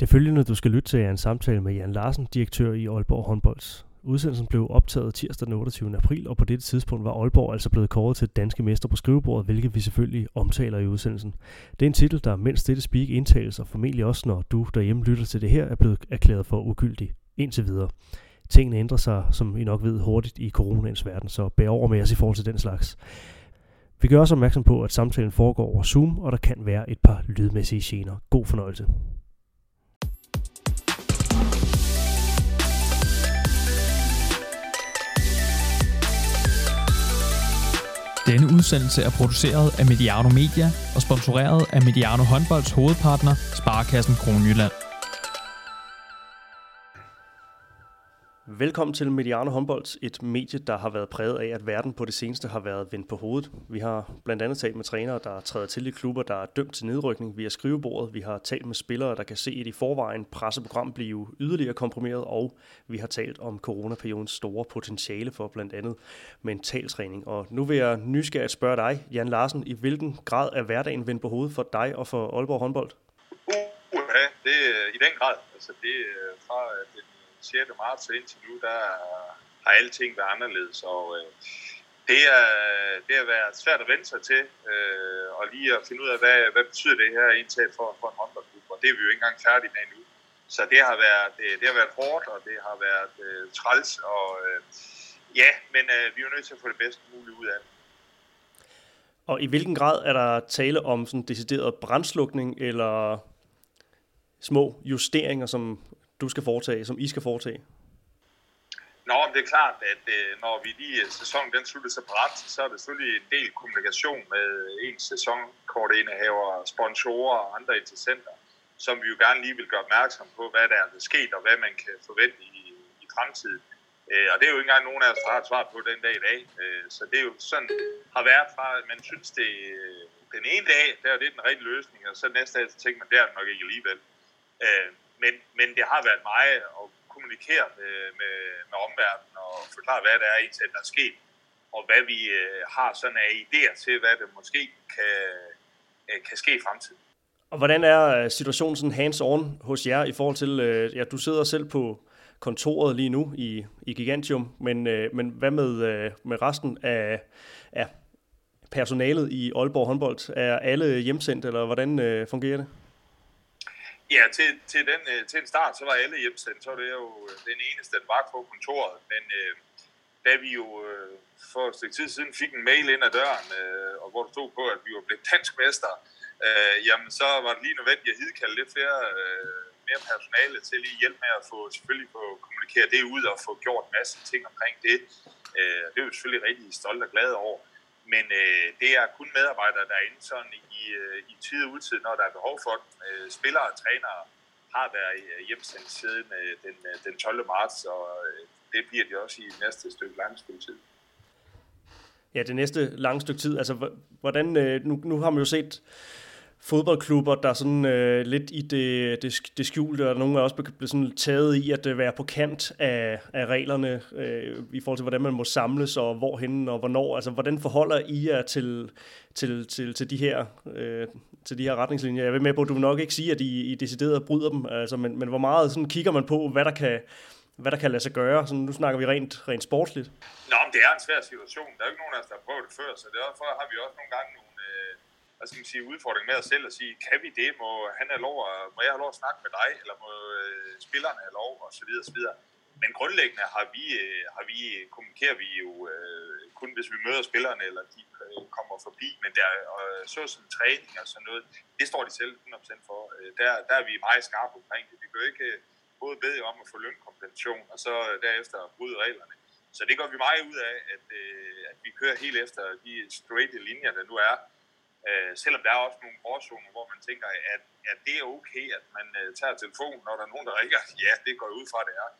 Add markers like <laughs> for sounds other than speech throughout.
Det følgende, du skal lytte til, er en samtale med Jan Larsen, direktør i Aalborg Håndbolds. Udsendelsen blev optaget tirsdag den 28. april, og på dette tidspunkt var Aalborg altså blevet kåret til danske mester på skrivebordet, hvilket vi selvfølgelig omtaler i udsendelsen. Det er en titel, der mens dette speak indtales, og formentlig også når du derhjemme lytter til det her, er blevet erklæret for ugyldig indtil videre. Tingene ændrer sig, som I nok ved, hurtigt i coronaens verden, så bær over med os i forhold til den slags. Vi gør også opmærksom på, at samtalen foregår over Zoom, og der kan være et par lydmæssige gener. God fornøjelse. Denne udsendelse er produceret af Mediano Media og sponsoreret af Mediano Håndbolds hovedpartner, Sparkassen Kronjylland. Velkommen til Mediano Håndbold, et medie, der har været præget af, at verden på det seneste har været vendt på hovedet. Vi har blandt andet talt med trænere, der træder til i klubber, der er dømt til nedrykning via skrivebordet. Vi har talt med spillere, der kan se et i forvejen presseprogram blive yderligere komprimeret, og vi har talt om coronaperiodens store potentiale for blandt andet mentaltræning. Og nu vil jeg nysgerrigt spørge dig, Jan Larsen, i hvilken grad er hverdagen vendt på hovedet for dig og for Aalborg håndbold? Uh, ja, det er i den grad. Altså det er fra øh, den 6. marts indtil nu, der har alting været anderledes, og øh, det, er, det har været svært at vende sig til, øh, og lige at finde ud af, hvad, hvad betyder det her indtag for, for en håndboldklub, og det er vi jo ikke engang færdige med endnu. Så det har været, det, det har været hårdt, og det har været øh, træls, og øh, ja, men øh, vi er jo nødt til at få det bedste muligt ud af det. Og i hvilken grad er der tale om sådan decideret brandslukning, eller små justeringer, som du skal foretage, som I skal foretage? Nå, men det er klart, at øh, når vi lige øh, sæsonen den slutter separat, så er det selvfølgelig en del kommunikation med øh, en sæsonkortindehaver, sponsorer og andre interessenter, som vi jo gerne lige vil gøre opmærksom på, hvad der er der sket, og hvad man kan forvente i, i fremtiden. Øh, og det er jo ikke engang nogen af os, der har et svar på den dag i dag. Øh, så det er jo sådan, har været fra, at man synes, det øh, den ene dag, der er det den rigtige løsning, og så næste dag, så tænker man, det er det nok ikke alligevel. Men, men det har været meget at kommunikere med, med, med omverdenen og forklare, hvad der er i der er sket, og hvad vi øh, har sådan af idéer til, hvad det måske kan, øh, kan ske i fremtiden. Og hvordan er øh, situationen sådan hands-on hos jer i forhold til, øh, ja, du sidder selv på kontoret lige nu i, i Gigantium, men, øh, men hvad med, øh, med resten af, af personalet i Aalborg håndbold? Er alle hjemsendt, eller hvordan øh, fungerer det? Ja, til, til, den, øh, til en start, så var alle hjemsendt, så var det jo øh, den eneste, der var på kontoret. Men øh, da vi jo øh, for et stykke tid siden fik en mail ind ad døren, øh, og hvor der stod på, at vi var blevet dansk mester, øh, jamen så var det lige nødvendigt at hidkalde lidt flere, øh, mere personale til lige hjælp med at få selvfølgelig få kommunikere det ud og få gjort en masse ting omkring det. Øh, det er vi selvfølgelig rigtig stolt og glad over. Men øh, det er kun medarbejdere, der er inde sådan i, øh, i tid og udtid, når der er behov for dem. Øh, spillere og trænere har været øh, hjemsendt siden øh, den, øh, den 12. marts, og øh, det bliver de også i næste stykke lang tid. Ja, det næste lange stykke tid. Altså, hvordan, øh, nu, nu har man jo set fodboldklubber, der er sådan øh, lidt i det, det, det skjulte, og nogle er også blevet sådan taget i at øh, være på kant af, af reglerne øh, i forhold til, hvordan man må samles, og hvorhen og hvornår. Altså, hvordan forholder I jer til, til, til, til, de, her, øh, til de her retningslinjer? Jeg vil med på, at du vil nok ikke sige, at I, I decideret bryder dem, altså, men, men hvor meget sådan, kigger man på, hvad der kan, hvad der kan lade sig gøre? Så nu snakker vi rent, rent sportsligt. Nå, men det er en svær situation. Der er jo ikke nogen af os, der har prøvet det før, så derfor har vi også nogle gange nogle, øh, hvad skal man sige, udfordring med os selv at sige, kan vi det? Må han have lov at, må jeg have lov at snakke med dig? Eller må øh, spillerne have lov? Og så videre, og så videre. Men grundlæggende har vi, øh, har vi, kommunikerer vi jo øh, kun, hvis vi møder spillerne, eller de øh, kommer forbi. Men der, øh, så som træning og sådan noget, det står de selv 100% for. Øh, der, der er vi meget skarpe omkring det. Vi kan jo ikke øh, både bede om at få lønkompensation, og så derefter bryde reglerne. Så det går vi meget ud af, at, øh, at vi kører helt efter de straight linjer, der nu er. Øh, selvom der er også nogle gråzoner, hvor man tænker, at, at det er okay, at man øh, tager telefonen, når der er nogen, der ringer. <laughs> Ja, det går ud fra, det er.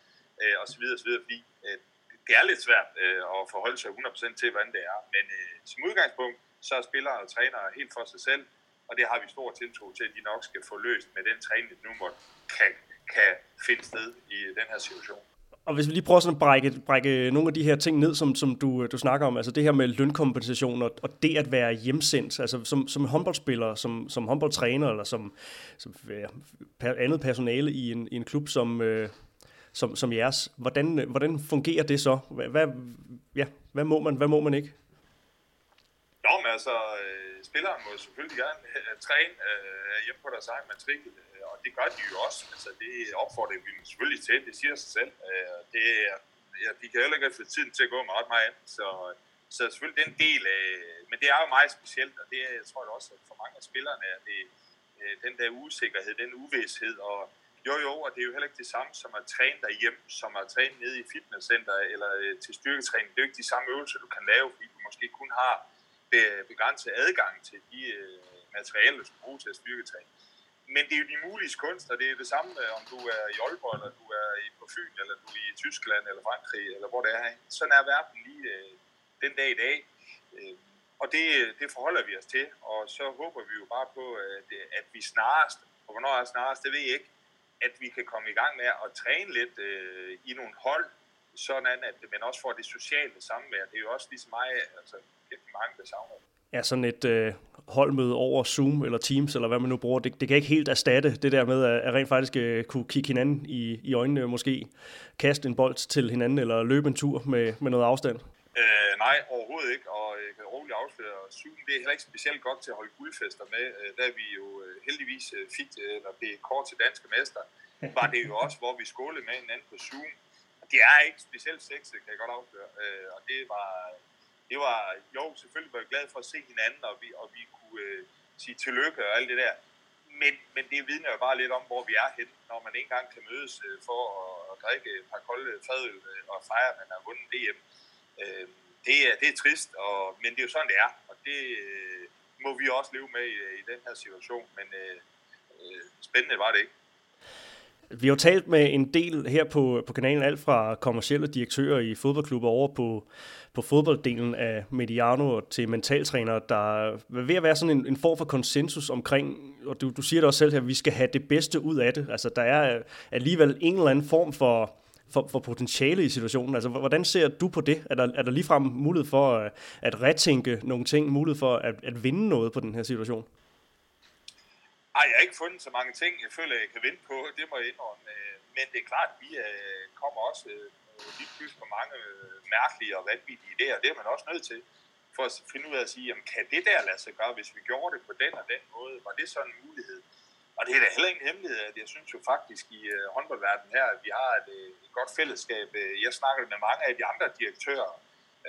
Øh, og så videre, og så videre, fordi øh, det er lidt svært øh, at forholde sig 100% til, hvordan det er. Men øh, som udgangspunkt, så er spillere og trænere helt for sig selv, og det har vi stor tiltro til, at de nok skal få løst med den træning, nu måtte kan, kan finde sted i den her situation. Og hvis vi lige prøver sådan at brække, brække nogle af de her ting ned, som, som du, du snakker om, altså det her med lønkompensation og, og det at være hjemsendt, altså som, som håndboldspiller, som, som håndboldtræner eller som, som andet personale i en, i en klub som, øh, som, som jeres, hvordan, hvordan fungerer det så? Hvad, hvad, ja, hvad må man, hvad må man ikke? Nå, men altså, øh, spilleren må selvfølgelig gerne øh, træne øh, hjemme på deres egen matrikel, øh, og det gør de jo også. Altså, det opfordrer vi dem selvfølgelig til, det siger sig selv. Øh, det ja, de kan heller ikke få tiden til at gå med ret meget andet, så, så selvfølgelig den del af, men det er jo meget specielt, og det er, jeg tror også, at for mange af spillerne er det øh, den der usikkerhed, den uvidshed, og jo jo, og det er jo heller ikke det samme som at træne derhjemme, som at træne nede i fitnesscenter eller øh, til styrketræning. Det er jo ikke de samme øvelser, du kan lave, fordi du måske kun har begrænset adgang til de øh, materialer, du skal bruge til at styrketræne men det er jo de mulige og Det er det samme, om du er i Aalborg, eller du er på Fyn, eller du er i Tyskland, eller Frankrig, eller hvor det er. Sådan er verden lige øh, den dag i dag. Øh, og det, det forholder vi os til, og så håber vi jo bare på, øh, at, at vi snarest, og hvornår er snarest, det ved jeg ikke, at vi kan komme i gang med at træne lidt øh, i nogle hold, sådan at man også får det sociale samvær. Det er jo også ligesom mig, altså, det mange, der savner det ja, sådan et øh, holdmøde over Zoom eller Teams, eller hvad man nu bruger, det, det kan ikke helt erstatte det der med at, at rent faktisk øh, kunne kigge hinanden i, i øjnene, måske kaste en bold til hinanden, eller løbe en tur med, med noget afstand. Øh, nej, overhovedet ikke, og jeg kan roligt afsløre, Zoom det er heller ikke specielt godt til at holde guldfester med, øh, da vi jo øh, heldigvis øh, fik øh, eller blev kort til danske mester, var det jo også, hvor vi skålede med hinanden på Zoom. Det er ikke specielt sexet, kan jeg godt afsløre, øh, og det var det var, jo, selvfølgelig var jeg glad for at se hinanden, og vi, og vi kunne øh, sige tillykke og alt det der. Men, men det vidner jo bare lidt om, hvor vi er henne, når man ikke engang kan mødes øh, for at, at drikke et par kolde fadøl øh, og fejre, at man har vundet DM. Øh, det, er, det er trist, og, men det er jo sådan, det er, og det øh, må vi også leve med i, i den her situation. Men øh, øh, spændende var det ikke. Vi har jo talt med en del her på, på kanalen, alt fra kommercielle direktører i fodboldklubber over på, på fodbolddelen af Mediano til mentaltræner, der er ved at være sådan en, en form for konsensus omkring, og du, du siger det også selv her, at vi skal have det bedste ud af det. Altså der er alligevel en eller anden form for, for, for potentiale i situationen. Altså hvordan ser du på det? Er der, er der ligefrem mulighed for at, at retænke nogle ting, mulighed for at, at vinde noget på den her situation? Ej, jeg har ikke fundet så mange ting, jeg føler, jeg kan vinde på. Det må jeg indrømme. Øh, men det er klart, at vi øh, kommer også lige pludselig på mange øh, mærkelige og vanvittige idéer. Det er man også nødt til for at finde ud af at sige, jamen, kan det der lade sig gøre, hvis vi gjorde det på den og den måde? Var det sådan en mulighed? Og det er da heller ingen hemmelighed, at jeg synes jo faktisk i uh, håndboldverdenen her, at vi har et, øh, et godt fællesskab. Jeg snakker med mange af de andre direktører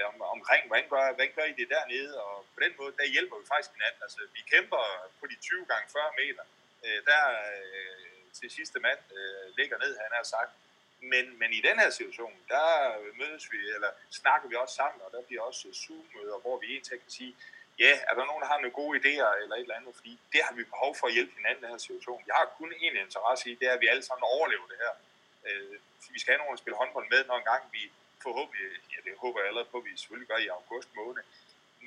om, omkring, hvordan gør, hvordan gør I det dernede? Og på den måde, der hjælper vi faktisk hinanden. Altså, vi kæmper på de 20 gange 40 meter. Der til sidste mand ligger ned, han har sagt. Men, men i den her situation, der mødes vi, eller snakker vi også sammen, og der bliver også øh, Zoom-møder, hvor vi egentlig kan sige, ja, er der nogen, der har nogle gode idéer eller et eller andet, fordi det har vi behov for at hjælpe hinanden i den her situation. Jeg har kun én interesse i, det er, at vi alle sammen overlever det her. Øh, vi skal have nogen at spille håndbold med, når engang vi forhåbentlig, ja det håber jeg allerede på, at vi selvfølgelig gør i august måned,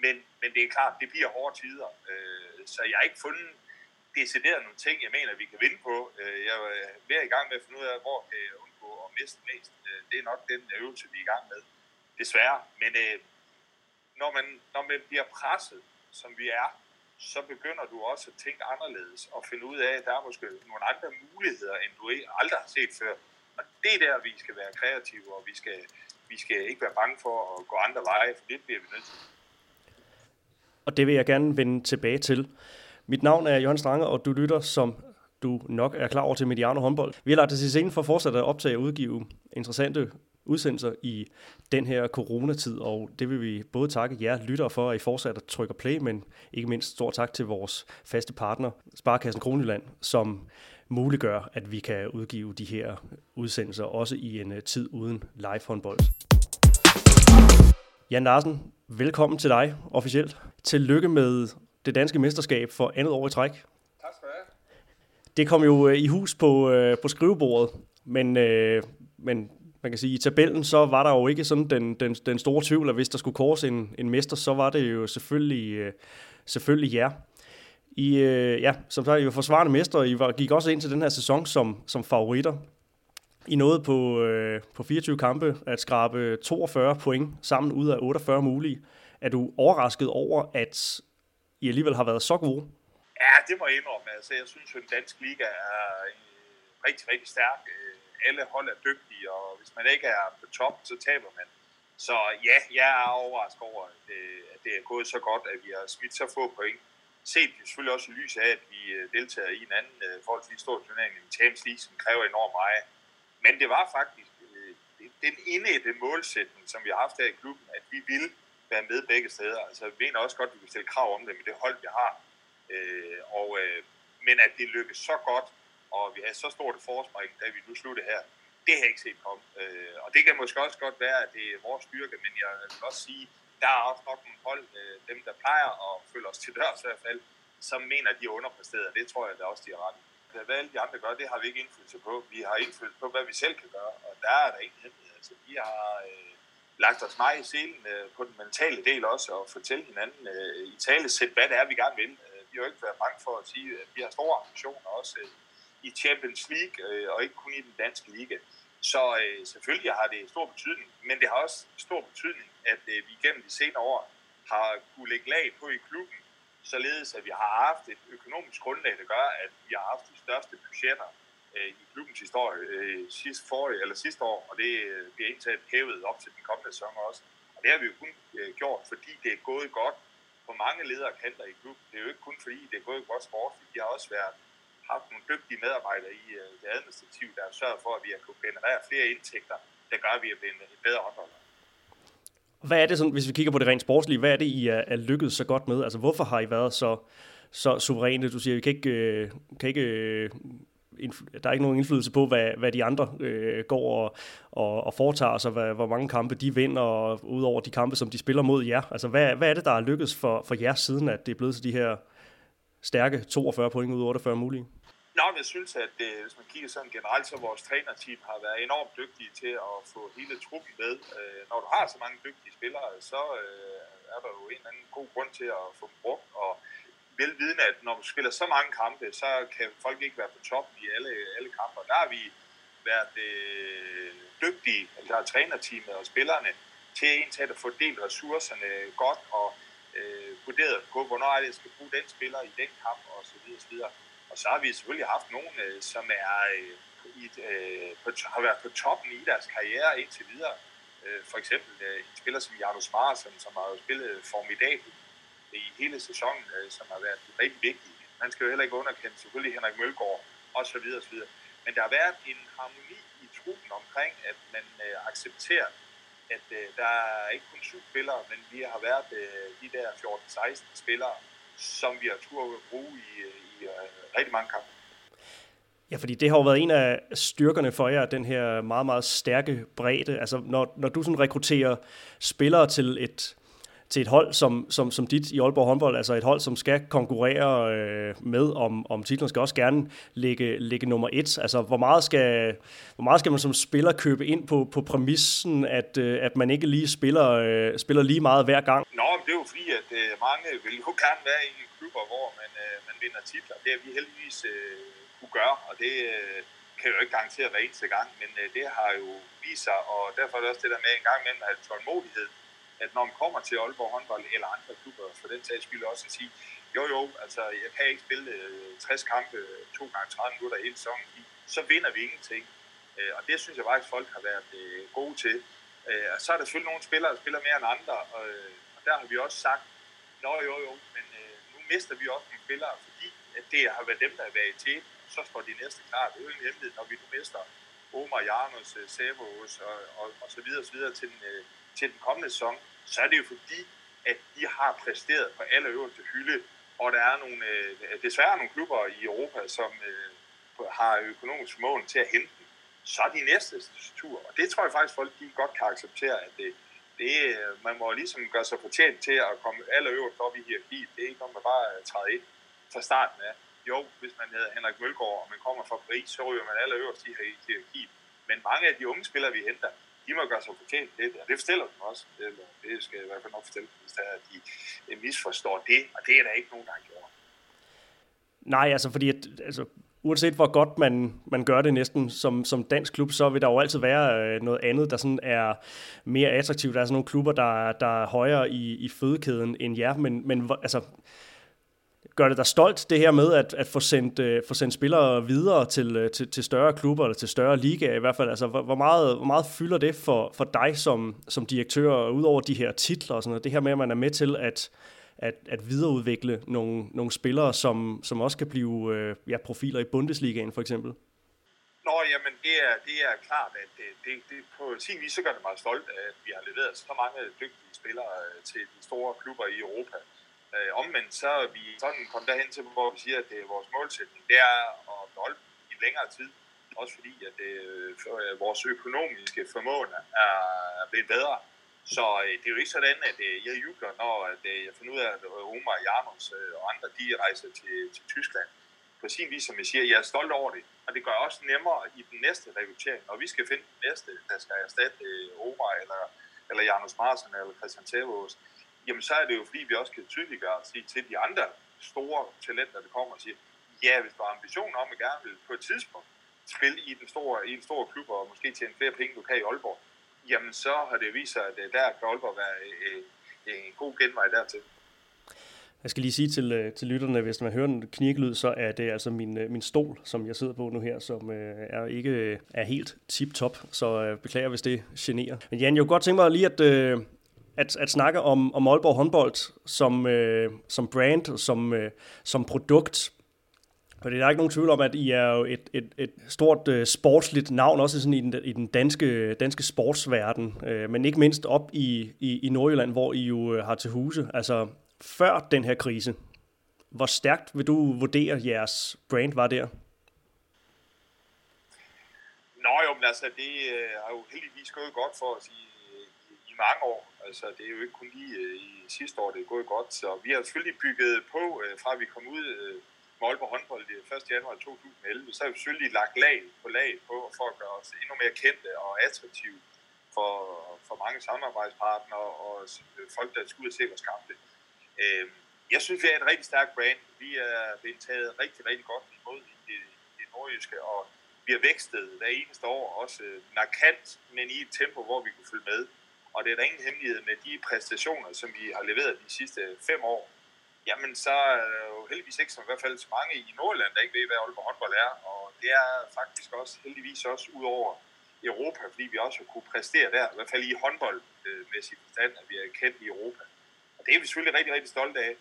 men, men det er klart, det bliver hårde tider, øh, så jeg har ikke fundet decideret nogle ting, jeg mener, vi kan vinde på. Øh, jeg er ved i gang med at finde ud af, hvor kan på undgå at miste mest. Øh, det er nok den øvelse, vi er i gang med. Desværre. Men øh, når, man, når man bliver presset, som vi er, så begynder du også at tænke anderledes og finde ud af, at der er måske nogle andre muligheder, end du e- aldrig har set før. Og det er der, vi skal være kreative, og vi skal, vi skal ikke være bange for at gå andre veje, for det bliver vi nødt til. Og det vil jeg gerne vende tilbage til. Mit navn er Jørgen Strange, og du lytter, som du nok er klar over til Mediano håndbold. Vi har lagt os til scenen for at fortsætte at optage og udgive interessante udsendelser i den her coronatid, og det vil vi både takke jer lyttere for, at I fortsat trykke play, men ikke mindst stor tak til vores faste partner, Sparkassen Kronjylland, som muliggør, at vi kan udgive de her udsendelser, også i en øh, tid uden live håndbold. Jan Larsen, velkommen til dig officielt. Tillykke med det danske mesterskab for andet år i træk. Tak skal du have. Det kom jo øh, i hus på, øh, på skrivebordet, men, øh, men man kan sige, i tabellen, så var der jo ikke sådan den, den, den store tvivl, at hvis der skulle kores en, en mester, så var det jo selvfølgelig, øh, selvfølgelig jer. I, øh, ja, som sagt, I var forsvarende mester, og I var, gik også ind til den her sæson som, som favoritter. I nåede på, øh, på 24 kampe at skrabe 42 point sammen ud af 48 mulige. Er du overrasket over, at I alligevel har været så gode? Ja, det må jeg indrømme. Altså, jeg synes, at den danske liga er øh, rigtig, rigtig stærk. Øh, alle hold er dygtige, og hvis man ikke er på top, så taber man. Så ja, jeg er overrasket over, at det, at det er gået så godt, at vi har smidt så få point. Set selvfølgelig også i lys af, at vi deltager i en anden forholdsvis stor turnering, en Champions League, som kræver enormt meget. Men det var faktisk den indædte målsætning, som vi har haft her i klubben, at vi vil være med begge steder. Altså, vi mener også godt, at vi kan stille krav om det med det hold, vi har. Øh, og, øh, men at det lykkes så godt, og vi har så stort et forspring, da vi nu sluttede her, det har jeg ikke set komme. Øh, og det kan måske også godt være, at det er vores styrke, men jeg vil også sige, der er også nok nogle hold, øh, dem der plejer at følge os til dørs i hvert fald, som mener, at de er underpræsteret. Det tror jeg da også, de er ret Hvad alle de andre gør, det har vi ikke indflydelse på. Vi har indflydelse på, hvad vi selv kan gøre, og der er der ikke hemmelighed. Altså, vi har øh, lagt os meget i selen øh, på den mentale del også, og fortælle hinanden øh, i tale sæt, hvad det er, vi gerne vil. Øh, har jo ikke været bange for at sige, at vi har store ambitioner også øh, i Champions League, øh, og ikke kun i den danske liga. Så øh, selvfølgelig har det stor betydning, men det har også stor betydning, at øh, vi gennem de senere år har kunne lægge lag på i klubben, således at vi har haft et økonomisk grundlag, der gør, at vi har haft de største budgetter øh, i klubbens historie øh, sidste, for, eller sidste år, og det øh, bliver indtaget hævet op til den kommende sæson også. Og det har vi jo kun øh, gjort, fordi det er gået godt på mange ledere kanter i klubben. Det er jo ikke kun fordi, det er gået godt sportsligt. De har også været haft nogle dygtige medarbejdere i øh, det administrative, der har sørget for, at vi har kunnet generere flere indtægter, der gør, at vi er blevet en bedre håndholder. Hvad er det, sådan, hvis vi kigger på det rent sportslige, hvad er det, I er, er lykkedes så godt med? Altså, hvorfor har I været så, så suveræne? Du siger, vi kan ikke, øh, kan ikke øh, der er ikke nogen indflydelse på, hvad, hvad de andre øh, går og, og, og foretager sig, hvad, hvor mange kampe de vinder, og udover de kampe, som de spiller mod jer. Altså, hvad, hvad er det, der er lykkedes for, for jer siden, at det er blevet til de her stærke 42 point ud af 48 mulige? Nå, jeg synes, at det, hvis man kigger sådan generelt, så vores trænerteam har været enormt dygtige til at få hele truppen med. Øh, når du har så mange dygtige spillere, så øh, er der jo en eller anden god grund til at få dem brugt, og velvidende, at når man spiller så mange kampe, så kan folk ikke være på top i alle, alle kampe. Og der har vi været øh, dygtige, altså trænerteamet og spillerne, til en at fordele ressourcerne godt og øh, vurderet på, hvornår er det, jeg skal bruge den spiller i den kamp og så videre, så videre. Og så har vi selvfølgelig haft nogen, øh, som er, øh, i, øh, på, har været på toppen i deres karriere indtil videre. Øh, for eksempel øh, en spiller som Jarno Spar, som, som har jo spillet formidabelt i hele sæsonen, øh, som har været rigtig vigtig. Man skal jo heller ikke underkende selvfølgelig Henrik Mølgaard og så videre, og så videre. Men der har været en harmoni i truppen omkring, at man øh, accepterer, at øh, der er ikke kun syv spillere, men vi har været øh, de der 14-16 spillere, som vi har tur at bruge i, øh, i øh, rigtig mange kampe. Ja, fordi det har jo været en af styrkerne for jer, den her meget, meget stærke bredde. Altså, når, når du sådan rekrutterer spillere til et, til et hold som, som, som dit i Aalborg håndbold, altså et hold, som skal konkurrere øh, med om, om titlen, skal også gerne ligge, ligge nummer et. Altså, hvor meget skal, hvor meget skal man som spiller købe ind på, på præmissen, at, øh, at man ikke lige spiller, øh, spiller lige meget hver gang? Nå, men det er jo fordi, at øh, mange vil jo gerne være i klubber, hvor man, øh, man vinder titler. Det har vi heldigvis øh, kunne gøre, og det øh, kan jo ikke garantere hver eneste gang, men øh, det har jo vist sig, og derfor er det også det der med en gang imellem at have tålmodighed at når man kommer til Aalborg håndbold eller andre klubber, for den sags skyld også at sige, jo jo, altså jeg kan ikke spille øh, 60 kampe to gange 30 minutter hele sæsonen, så vinder vi ingenting. Øh, og det synes jeg faktisk, folk har været øh, gode til. Og så er der selvfølgelig nogle spillere, der spiller mere end andre, og der har vi også sagt, nå jo jo, men nu mister vi også nogle spillere, fordi at det har været dem, der har været til, så står de næste klar. Det er jo en hemmelighed, når vi nu mister Omar, Jarnos, Savos og, og, og så videre, og så videre til den, til den kommende sæson, så er det jo fordi, at de har præsteret på allerøverste hylde, og der er nogle, øh, desværre nogle klubber i Europa, som øh, har økonomisk mål til at hente dem. Så er de næste tur, og det tror jeg faktisk, folk de godt kan acceptere, at det, det, øh, man må ligesom gøre sig fortjent til at komme allerøverst op i hierarkiet. Det er ikke om man bare øh, træder ind fra starten af. Jo, hvis man hedder Henrik Mølgaard, og man kommer fra Paris, så ryger man allerøverst i hierarkiet. Men mange af de unge spillere, vi henter, de må gøre sig fortjent det, og det fortæller dem også. Eller det skal jeg i hvert fald nok fortælle hvis det er, at de øh, misforstår det, og det er der ikke nogen, der har gjort. Nej, altså fordi at, altså, uanset hvor godt man, man gør det næsten som, som dansk klub, så vil der jo altid være øh, noget andet, der sådan er mere attraktivt. Der er sådan nogle klubber, der, der er højere i, i fødekæden end jer, men, men altså, gør det dig stolt, det her med at, at få, sendt, øh, få sendt spillere videre til, øh, til, til større klubber, eller til større ligaer i hvert fald? Altså, hvor, hvor, meget, hvor meget fylder det for, for dig som, som direktør, udover de her titler og sådan noget? Det her med, at man er med til at, at, at videreudvikle nogle, nogle spillere, som, som også kan blive øh, ja, profiler i Bundesligaen for eksempel? Nå, jamen det er, det er klart, at det, det, det på sin vis så gør det mig stolt, at vi har leveret så mange dygtige spillere øh, til de store klubber i Europa. Øh, omvendt så er vi sådan kommet derhen til, hvor vi siger, at det er vores målsætning, det er at beholde i længere tid. Også fordi, at det, for, øh, vores økonomiske formåen er, blevet bedre. Så øh, det er jo ikke sådan, at øh, jeg jubler, når at, øh, jeg finder ud af, at øh, Omar Janus øh, og andre, de rejser til, til Tyskland. På sin vis, som jeg siger, jeg er stolt over det. Og det gør også nemmere i den næste rekruttering. Når vi skal finde den næste, der skal erstatte øh, Omar eller, eller Janus Marsen eller Christian Tævås, jamen så er det jo fordi, vi også kan tydeliggøre og sige til de andre store talenter, der kommer og siger, ja, hvis du har ambitioner om at gerne vil på et tidspunkt spille i, den store, i en stor klub og måske tjene flere penge, du kan i Aalborg, jamen så har det vist sig, at øh, der kan Aalborg være øh, øh, en god genvej dertil. Jeg skal lige sige til, til lytterne, hvis man hører en knirkelyd, så er det altså min, min stol, som jeg sidder på nu her, som er ikke er helt tip-top, så beklager, hvis det generer. Men Jan, jeg kunne godt tænke mig lige at, at, at snakke om, om Aalborg håndbold som, øh, som brand, som, øh, som produkt. For det er ikke nogen tvivl om, at I er jo et, et, et stort øh, sportsligt navn, også sådan i den, i den danske, danske sportsverden, øh, men ikke mindst op i, i, i Nordjylland, hvor I jo øh, har til huse. Altså før den her krise, hvor stærkt vil du vurdere, jeres brand var der? Nå jo, men altså det øh, har jo heldigvis gået godt for os i, i mange år. Altså, det er jo ikke kun lige øh, i sidste år, det er gået godt. Så vi har selvfølgelig bygget på, øh, fra vi kom ud øh, med Aalborg håndbold øh, 1. januar 2011, så har vi selvfølgelig lagt lag på lag på for at gøre os endnu mere kendte og attraktive for, for mange samarbejdspartnere og øh, folk, der skal ud og se vores kampe. Øh, jeg synes, vi er et rigtig stærkt brand. Vi er blevet taget rigtig, rigtig godt imod i det, det nordjyske, og vi har vækstet hver eneste år, også øh, markant, men i et tempo, hvor vi kunne følge med. Og det er der ingen hemmelighed med de præstationer, som vi har leveret de sidste fem år. Jamen, så er der jo heldigvis ikke som i hvert fald så mange i Nordland, der ikke ved, hvad Aalborg håndbold er. Og det er faktisk også heldigvis også ud over Europa, fordi vi også har kunne præstere der, i hvert fald i håndboldmæssig forstand, at vi er kendt i Europa. Og det er vi selvfølgelig rigtig, rigtig stolte af.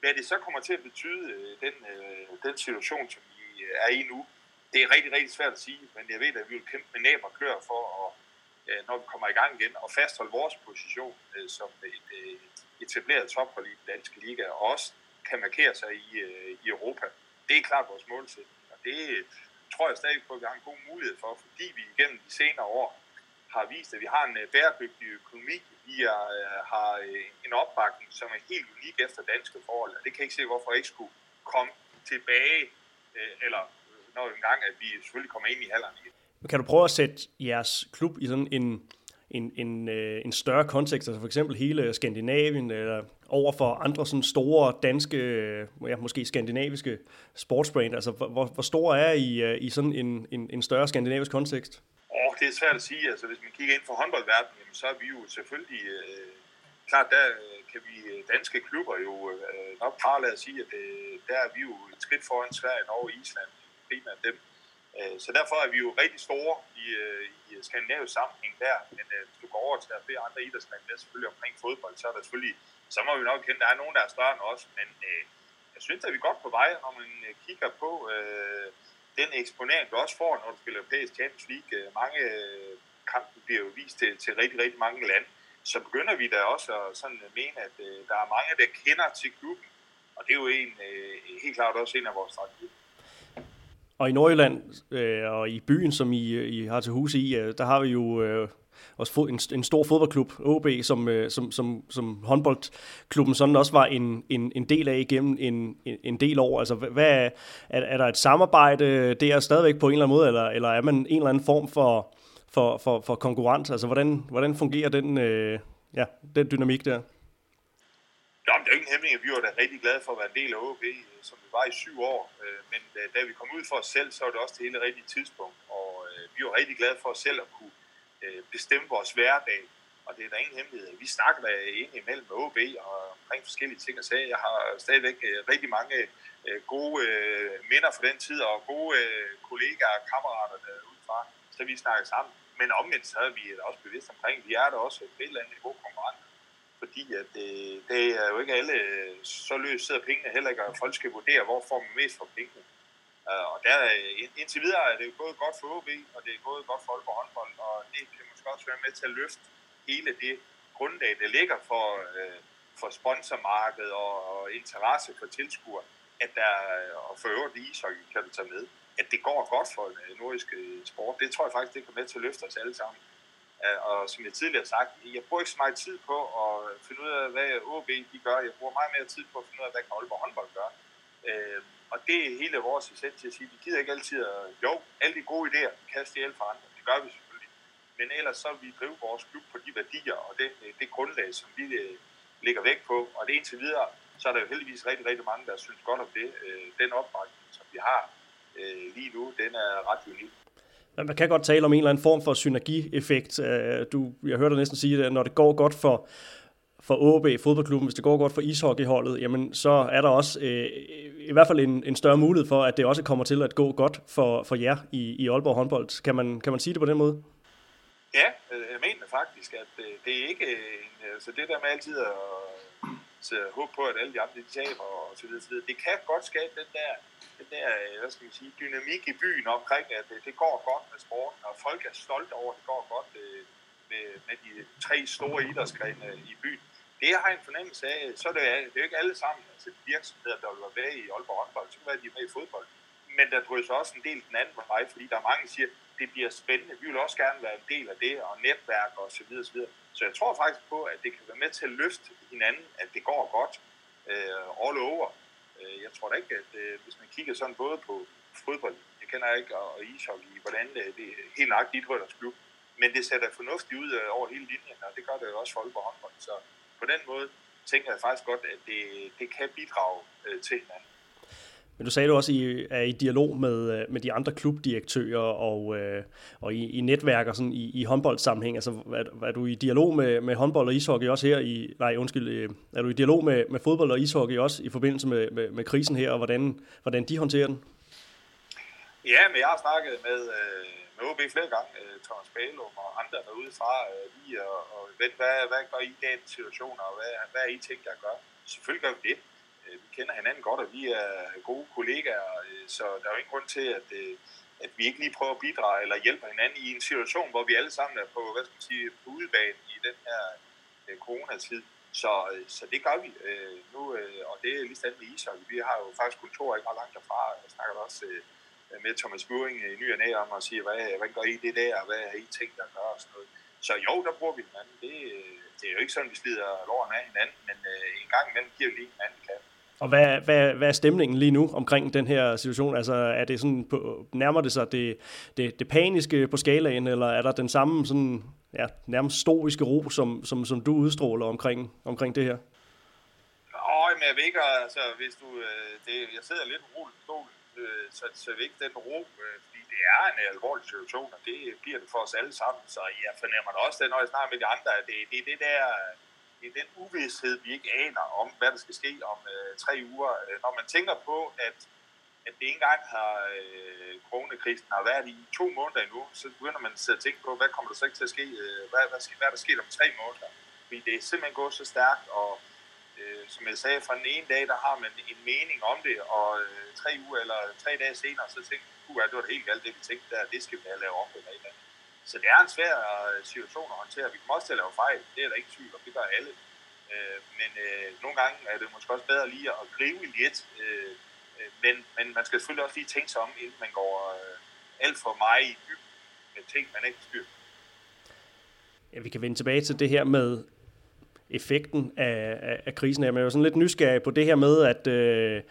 Hvad det så kommer til at betyde, øh, den, øh, den situation, som vi er i nu, det er rigtig, rigtig svært at sige, men jeg ved, at vi vil kæmpe med næb og klør for at Øh, når vi kommer i gang igen, og fastholde vores position øh, som et øh, etableret tophold i den danske liga, og også kan markere sig i, i Europa. Det er klart vores målsætning, og det tror jeg stadig på, at vi har en god mulighed for, fordi vi igennem de senere år har vist, at vi har en bæredygtig økonomi. Vi er, har en opbakning, som er helt unik efter danske forhold, og det kan jeg ikke se, hvorfor jeg ikke skulle komme tilbage, eller når engang, at vi selvfølgelig kommer ind i halderne igen. Kan du prøve at sætte jeres klub i sådan en, en, en, øh, en større kontekst, altså for eksempel hele Skandinavien, eller over for andre sådan store danske, øh, ja, måske skandinaviske sportsbrand? Altså, hvor, hvor stor er I øh, i sådan en, en, en større skandinavisk kontekst? Oh, det er svært at sige. Altså, hvis man kigger ind for håndboldverdenen, så er vi jo selvfølgelig... Øh, klart, der øh, kan vi danske klubber jo øh, nok bare at sige, at øh, der er vi jo et skridt foran Sverige, Norge og Island, primært dem. Øh, så derfor er vi jo rigtig store i, øh, i skandinavisk sammenhæng der. Men øh, hvis du går over til at flere andre idrætslande, med selvfølgelig omkring fodbold, så er der selvfølgelig, så må vi nok kende, der er nogen, der er større end os. Men øh, jeg synes, at vi er godt på vej, når man kigger på øh, den eksponering, du også får, når du spiller europæisk Champions League. Mange kampe bliver jo vist til, til rigtig, rigtig mange lande. Så begynder vi da også at sådan mene, at øh, der er mange, der kender til klubben. Og det er jo en, øh, helt klart også en af vores strategier. Og i Nordjylland øh, og i byen, som I, I har til hus i, øh, der har vi jo øh, også en, en stor fodboldklub, OB, som, øh, som, som, som håndboldklubben sådan også var en, en, en del af igennem en, en, en del år. Altså, hvad, er, er der et samarbejde der stadigvæk på en eller anden måde, eller, eller er man en eller anden form for, for, for, for konkurrence? Altså, hvordan, hvordan fungerer den, øh, ja, den dynamik der? Nå, men det er jo ikke en hemmelig, vi var da rigtig glade for at være en del af OB, øh, som vi var i syv år. Øh, men øh, da vi kom ud for os selv, så var det også det hele rigtige tidspunkt. Og vi var rigtig glade for os selv at kunne bestemme vores hverdag. Og det er der ingen hemmelighed. Vi snakker da ind imellem med OB og omkring forskellige ting og sager. Jeg har stadigvæk rigtig mange gode minder fra den tid og gode kollegaer og kammerater derudefra, så vi snakker sammen. Men omvendt så er vi også bevidste omkring, vi er der også på et eller andet niveau konkurrenter fordi at det, det er jo ikke alle, øh, så løs sidder pengene heller ikke, og folk skal vurdere, hvor får man mest for pengene. Øh, og der, indtil videre er det jo gået godt for OB, og det er gået godt for Aalborg håndbold, og det kan måske også være med til at løfte hele det grundlag, der ligger for, for sponsormarkedet og, og interesse for tilskuer, at der, og for øvrigt ishockey kan du tage med, at det går godt for den nordiske sport. Det tror jeg faktisk, det kan med til at løfte os alle sammen. Øh, og som jeg tidligere har sagt, jeg bruger ikke så meget tid på at finde ud af, hvad OB de gør. Jeg bruger meget mere tid på at finde ud af, hvad Aalborg håndbold gør. Øh, og det er hele vores essens til at sige, vi gider ikke altid at, jo, alle de gode idéer, kaste ihjel for andre. Det gør vi selvfølgelig. Men ellers så vi drive vores klub på de værdier og det, øh, det grundlag, som vi øh, lægger væk på. Og det indtil videre, så er der jo heldigvis rigtig, rigtig mange, der synes godt om det. Øh, den opbakning, som vi har lige nu, den er ret unik. Man kan godt tale om en eller anden form for synergieffekt. Øh, du, jeg hørte dig næsten sige, at når det går godt for, for OB, fodboldklubben, hvis det går godt for ishockeyholdet, jamen så er der også øh, i hvert fald en, en større mulighed for, at det også kommer til at gå godt for, for jer i, i Aalborg håndbold. Kan man, kan man sige det på den måde? Ja, øh, jeg mener faktisk, at øh, det er ikke en, altså det der med altid at så øh, håb på, at alle de andre de taber og så videre, så videre. Det kan godt skabe den der den der, øh, hvad skal man sige, dynamik i byen omkring, at det, det går godt med sporten, og folk er stolte over, at det går godt øh, med, med de tre store idrætsgrene i byen. Det jeg har en fornemmelse af, så er det, det er jo ikke alle sammen, altså virksomheder, der vil være med i Aalborg håndbold, så kan være, de er med i fodbold. Men der drysser også en del den anden vej, fordi der er mange, der siger, det bliver spændende. Vi vil også gerne være en del af det, og netværk og så videre, så videre. Så jeg tror faktisk på, at det kan være med til at løfte hinanden, at det går godt øh, all over. Øh, jeg tror da ikke, at øh, hvis man kigger sådan både på fodbold, jeg kender ikke, og ishockey, hvordan øh, det er helt nok dit klub, men det ser da fornuftigt ud øh, over hele linjen, og det gør det jo også for Aalborg håndbold. Så på den måde tænker jeg faktisk godt, at det, det kan bidrage øh, til hinanden. Men du sagde du også, at I er i dialog med, øh, med de andre klubdirektører og, øh, og i, i netværk og sådan i, i håndboldsammenhæng. Altså, er, er du i dialog med, med håndbold og ishockey også her i... Nej, undskyld. Øh, er du i dialog med, med fodbold og ishockey også i forbindelse med, med, med krisen her, og hvordan, hvordan de håndterer den? Ja, men jeg har snakket med, øh, med OB flere gange, Thomas Bælum og andre derude fra, lige og, og hvad, hvad gør I i den situation, og hvad, hvad er I tænkt at gøre? Selvfølgelig gør vi det Øh, vi kender hinanden godt, og vi er gode kollegaer, øh, så der er jo ingen grund til, at, øh, at vi ikke lige prøver at bidrage eller hjælpe hinanden i en situation, hvor vi alle sammen er på, hvad skal man sige, på udebane i den her øh, coronatid. Så, øh, så det gør vi øh, nu, øh, og det er lige sådan med ishockey. Vi har jo faktisk kontor ikke ret langt derfra. Jeg snakker også øh, med Thomas Buring i ny og næ om at sige, hvad, hvad gør I det der, og hvad har I tænkt at gøre og sådan noget. Så jo, der bruger vi hinanden. Det, det er jo ikke sådan, vi slider låren af hinanden, men øh, en gang imellem giver vi lige hinanden kan. Og hvad, hvad, hvad er stemningen lige nu omkring den her situation? Altså er det sådan, på, nærmer det sig det, det, det paniske på skalaen, eller er der den samme sådan, ja, nærmest stoiske ro, som, som, som du udstråler omkring, omkring det her? Åh, men jeg ved ikke, altså hvis du, øh, det, jeg sidder lidt roligt på stolen, så, så jeg ved ikke den ro, øh, fordi det er en alvorlig situation, og det bliver det for os alle sammen, så jeg fornemmer det også, det, når jeg snakker med de andre, at det, det er det der, det den uvidshed, vi ikke aner om, hvad der skal ske om øh, tre uger. Øh, når man tænker på, at, at det ikke engang har øh, coronakrisen har været i to måneder endnu, så begynder man at tænke på, hvad kommer der så ikke til at ske? Øh, hvad, hvad, sker, hvad der sker om tre måneder? Fordi det er simpelthen gået så stærkt, og øh, som jeg sagde, fra den ene dag, der har man en mening om det, og øh, tre uger eller tre dage senere, så tænker man, det var det helt galt, det vi tænkte der, det skal vi have lavet om eller et eller andet. Så det er en svær øh, situation at håndtere. Vi kommer også til at lave fejl, det er der ikke tvivl om, det gør alle. Øh, men øh, nogle gange er det måske også bedre lige at gribe lidt, øh, øh, men, men man skal selvfølgelig også lige tænke sig om, inden man går øh, alt for meget i dybden med ting, man ikke styr. Ja, vi kan vende tilbage til det her med effekten af, af, af krisen. Jeg er sådan lidt nysgerrig på det her med, at, øh,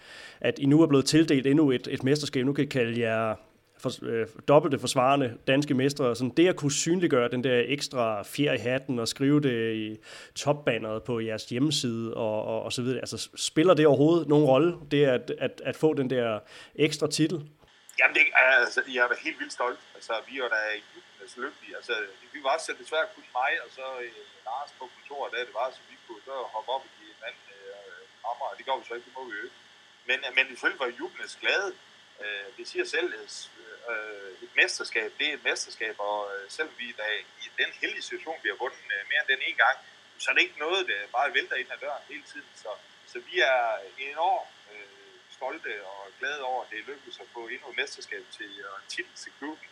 at I nu er blevet tildelt endnu et, et mesterskab. Nu kan I kalde jer for, øh, dobbelte forsvarende danske mestre. Sådan det at kunne synliggøre den der ekstra fjer i hatten og skrive det i topbanneret på jeres hjemmeside og, og, og så videre. Altså spiller det overhovedet nogen rolle, det at, at, at få den der ekstra titel? Jamen, det, altså, jeg er da helt vildt stolt. Altså, vi er da altså, lykkelige. Altså, vi var så desværre kun mig, og så øh, Lars på kontoret, da det var, så vi kunne så hoppe op i en anden øh, rammer, og det går vi så ikke, det må vi jo ikke. Men, øh, men selvfølgelig var jublende glade. Øh, det siger selv, øh, øh, et mesterskab, det er et mesterskab, og øh, selv vi der i den heldige situation, vi har vundet øh, mere end den ene gang, så er det ikke noget, der bare vælter ind ad døren hele tiden. Så, så vi er enormt øh, stolte og glade over, at det er lykkedes at få endnu et mesterskab til øh, uh, titel til klubben.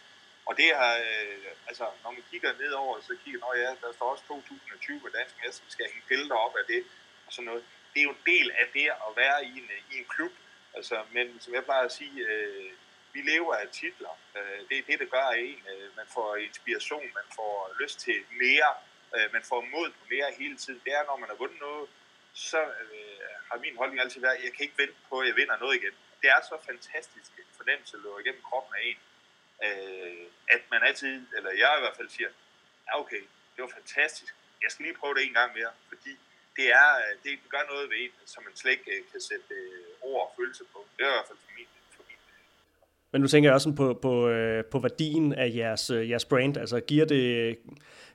Og det har, øh, altså, når man kigger nedover, så kigger man, ja, der står også 2020 på dansk mesterskab, skal hænge billeder op af det, og sådan noget. Det er jo en del af det at være i en, øh, i en klub, altså, men som jeg plejer at sige, øh, vi lever af titler. Øh, det er det, der gør en. Øh, man får inspiration, man får lyst til mere, øh, man får mod på mere hele tiden. Det er, når man har vundet noget, så øh, har min holdning altid været, at jeg kan ikke vente på, at jeg vinder noget igen. Det er så fantastisk en fornemmelse, at løbe igennem kroppen af en, øh, at man altid, eller jeg i hvert fald siger, ja okay, det var fantastisk, jeg skal lige prøve det en gang mere, fordi det, er, øh, det gør noget ved en, som man slet ikke øh, kan sætte øh, ord og følelse på. Det er i hvert fald for min men nu tænker jeg også på, på, øh, på værdien af jeres, øh, jeres brand. Altså giver det,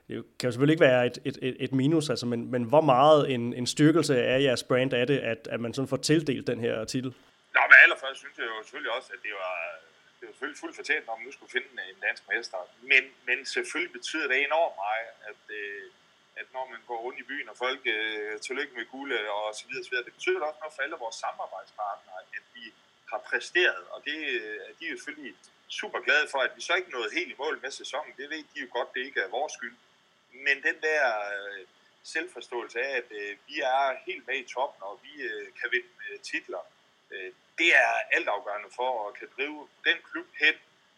det kan jo selvfølgelig ikke være et, et, et minus, altså, men, men hvor meget en, en styrkelse af jeres brand er det, at, at man sådan får tildelt den her titel? Nå, men allerførst synes jeg jo selvfølgelig også, at det var, det var selvfølgelig fuldt fortjent, når man nu skulle finde en dansk mester. Men, men selvfølgelig betyder det enormt meget, at, øh, at når man går rundt i byen, og folk øh, tillykke med guld øh, og så videre, så videre, det betyder også noget for alle vores samarbejdspartnere, at vi har præsteret, og det øh, de er jo selvfølgelig super glade for, at vi så ikke nåede helt i mål med sæsonen. Det ved de jo godt, det ikke er vores skyld. Men den der øh, selvforståelse af, at øh, vi er helt med i toppen, og vi øh, kan vinde øh, titler, øh, det er altafgørende for at kan drive den klub hen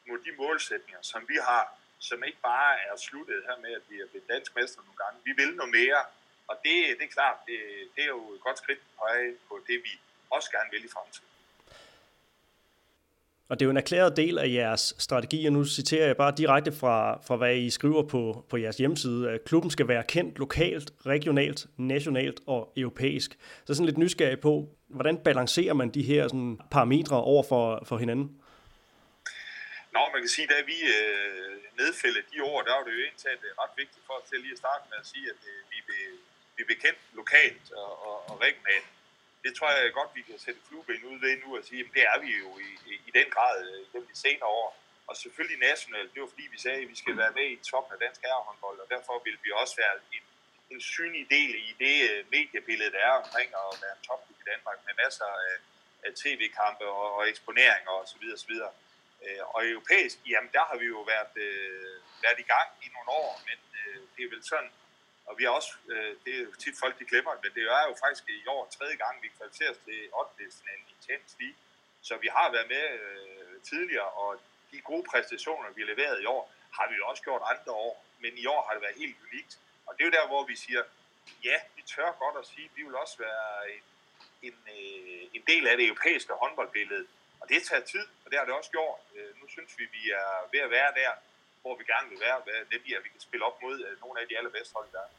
mod de målsætninger, som vi har, som ikke bare er sluttet her med, at vi er blevet dansk mester nogle gange. Vi vil noget mere, og det, det er klart, det, det er jo et godt skridt på på det, vi også gerne vil i fremtiden. Og det er jo en erklæret del af jeres strategi, og nu citerer jeg bare direkte fra, fra hvad I skriver på, på jeres hjemmeside, at klubben skal være kendt lokalt, regionalt, nationalt og europæisk. Så sådan lidt nysgerrig på, hvordan balancerer man de her sådan, parametre over for, for hinanden? Nå, man kan sige, da vi øh, nedfældede de ord, der var det jo egentlig øh, ret vigtigt for os til lige at starte med at sige, at øh, vi, vil, vi vil kendt lokalt og, og, og regionalt det tror jeg godt, vi kan sætte flueben ud ved nu og sige, at det er vi jo i, i, i den grad øh, gennem de senere år. Og selvfølgelig nationalt, det var fordi vi sagde, at vi skal være med i toppen af dansk herrehåndbold, og derfor vil vi også være en, en synlig del i det øh, mediebillede, der er omkring at være en topklub i Danmark med masser af, af tv-kampe og, og eksponeringer osv. Og, så og europæisk, jamen der har vi jo været, øh, været i gang i nogle år, men øh, det er vel sådan, og vi har også, øh, det er jo tit folk, de glemmer men det er jo faktisk i år tredje gang, vi kvalificerer os til 8. i Champions League. Så vi har været med øh, tidligere, og de gode præstationer, vi leverede i år, har vi jo også gjort andre år. Men i år har det været helt unikt. Og det er jo der, hvor vi siger, ja, vi tør godt at sige, at vi vil også være en, en, øh, en del af det europæiske håndboldbillede. Og det tager tid, og det har det også gjort. Øh, nu synes vi, vi er ved at være der, hvor vi gerne vil være, det bliver, at vi kan spille op mod øh, nogle af de allerbedste hold i verden.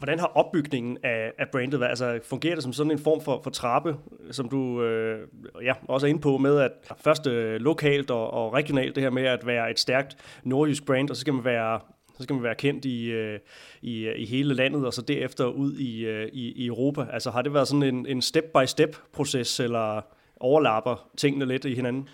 Hvordan har opbygningen af, af brandet været? Altså, fungerer det som sådan en form for, for trappe, som du øh, ja, også er inde på med, at først øh, lokalt og, og regionalt, det her med at være et stærkt nordjysk brand, og så skal man være så skal man være kendt i, øh, i, øh, i hele landet, og så derefter ud i, øh, i, i Europa. Altså har det været sådan en, en step-by-step-proces, eller overlapper tingene lidt i hinanden?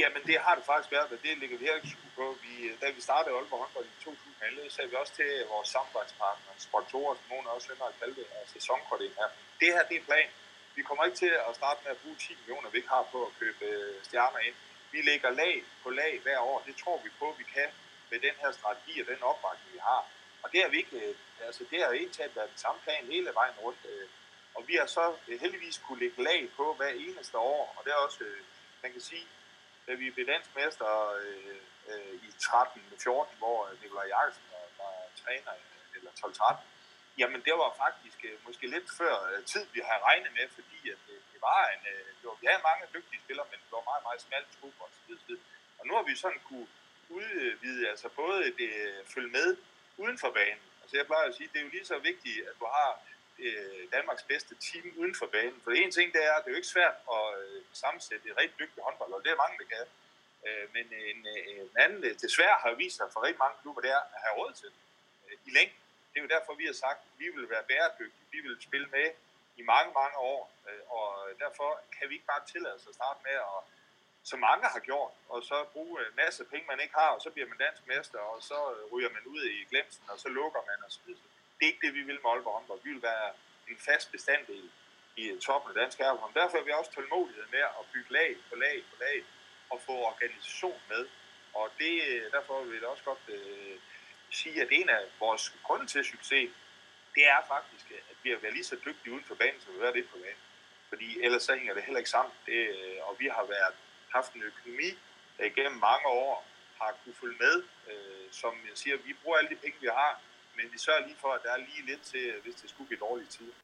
Jamen, det har det faktisk været, og det ligger vi her ikke på. Vi, da vi startede Aalborg håndbold i 2011, sagde vi også til vores samarbejdspartnere, sponsorer, som nogen også vender at kalde det, og sæsonkoordinator. Det her, det er plan. Vi kommer ikke til at starte med at bruge 10 millioner, vi ikke har på at købe øh, stjerner ind. Vi lægger lag på lag hver år. Det tror vi på, vi kan med den her strategi og den opbakning, vi har. Og det har vi ikke, øh, altså det har egentlig været den samme plan hele vejen rundt. Øh, og vi har så øh, heldigvis kunne lægge lag på hver eneste år, og det er også, øh, man kan sige, da vi blev dansk øh, øh, i 13-14, hvor øh, Nikolaj Jakobsen var, var træner, eller 12-13, jamen det var faktisk øh, måske lidt før øh, tid, vi havde regnet med, fordi at, øh, det var en, øh, det var, vi havde mange dygtige spillere, men det var meget, meget smalt trup og så videre. Og nu har vi sådan kunne udvide, altså både det, følge med uden for banen. Altså jeg plejer at sige, det er jo lige så vigtigt, at du har øh, Danmarks bedste team uden for banen. For en ting, det er, at det er jo ikke svært at øh, sammensætte et rigtig dygtigt håndbold, og det er mange, der kan. Øh, men en, øh, en anden, øh, desværre har vist sig for rigtig mange klubber, det er at have råd til øh, i længden. Det er jo derfor, vi har sagt, at vi vil være bæredygtige, vi vil spille med i mange, mange år, øh, og derfor kan vi ikke bare tillade os at starte med at som mange har gjort, og så bruge en masse penge, man ikke har, og så bliver man dansk mester, og så ryger man ud i glemsen, og så lukker man og så. Det er ikke det, vi vil med Aalborg håndbold. Vi vil være en fast bestanddel i øh, toppen af dansk herrehånd. Derfor er vi også tålmodighed med at bygge lag på lag på lag og få organisation med. Og det, øh, derfor vil jeg også godt øh, sige, at en af vores grunde til succes, det er faktisk, at vi har været lige så dygtige uden for banen, som vi har været lidt på banen. Fordi ellers så hænger det heller ikke sammen. Det, øh, og vi har været, haft en økonomi, der igennem mange år har kunne følge med. Øh, som jeg siger, vi bruger alle de penge, vi har, men vi sørger lige for, at der er lige lidt til, øh, hvis det skulle blive dårlige tider.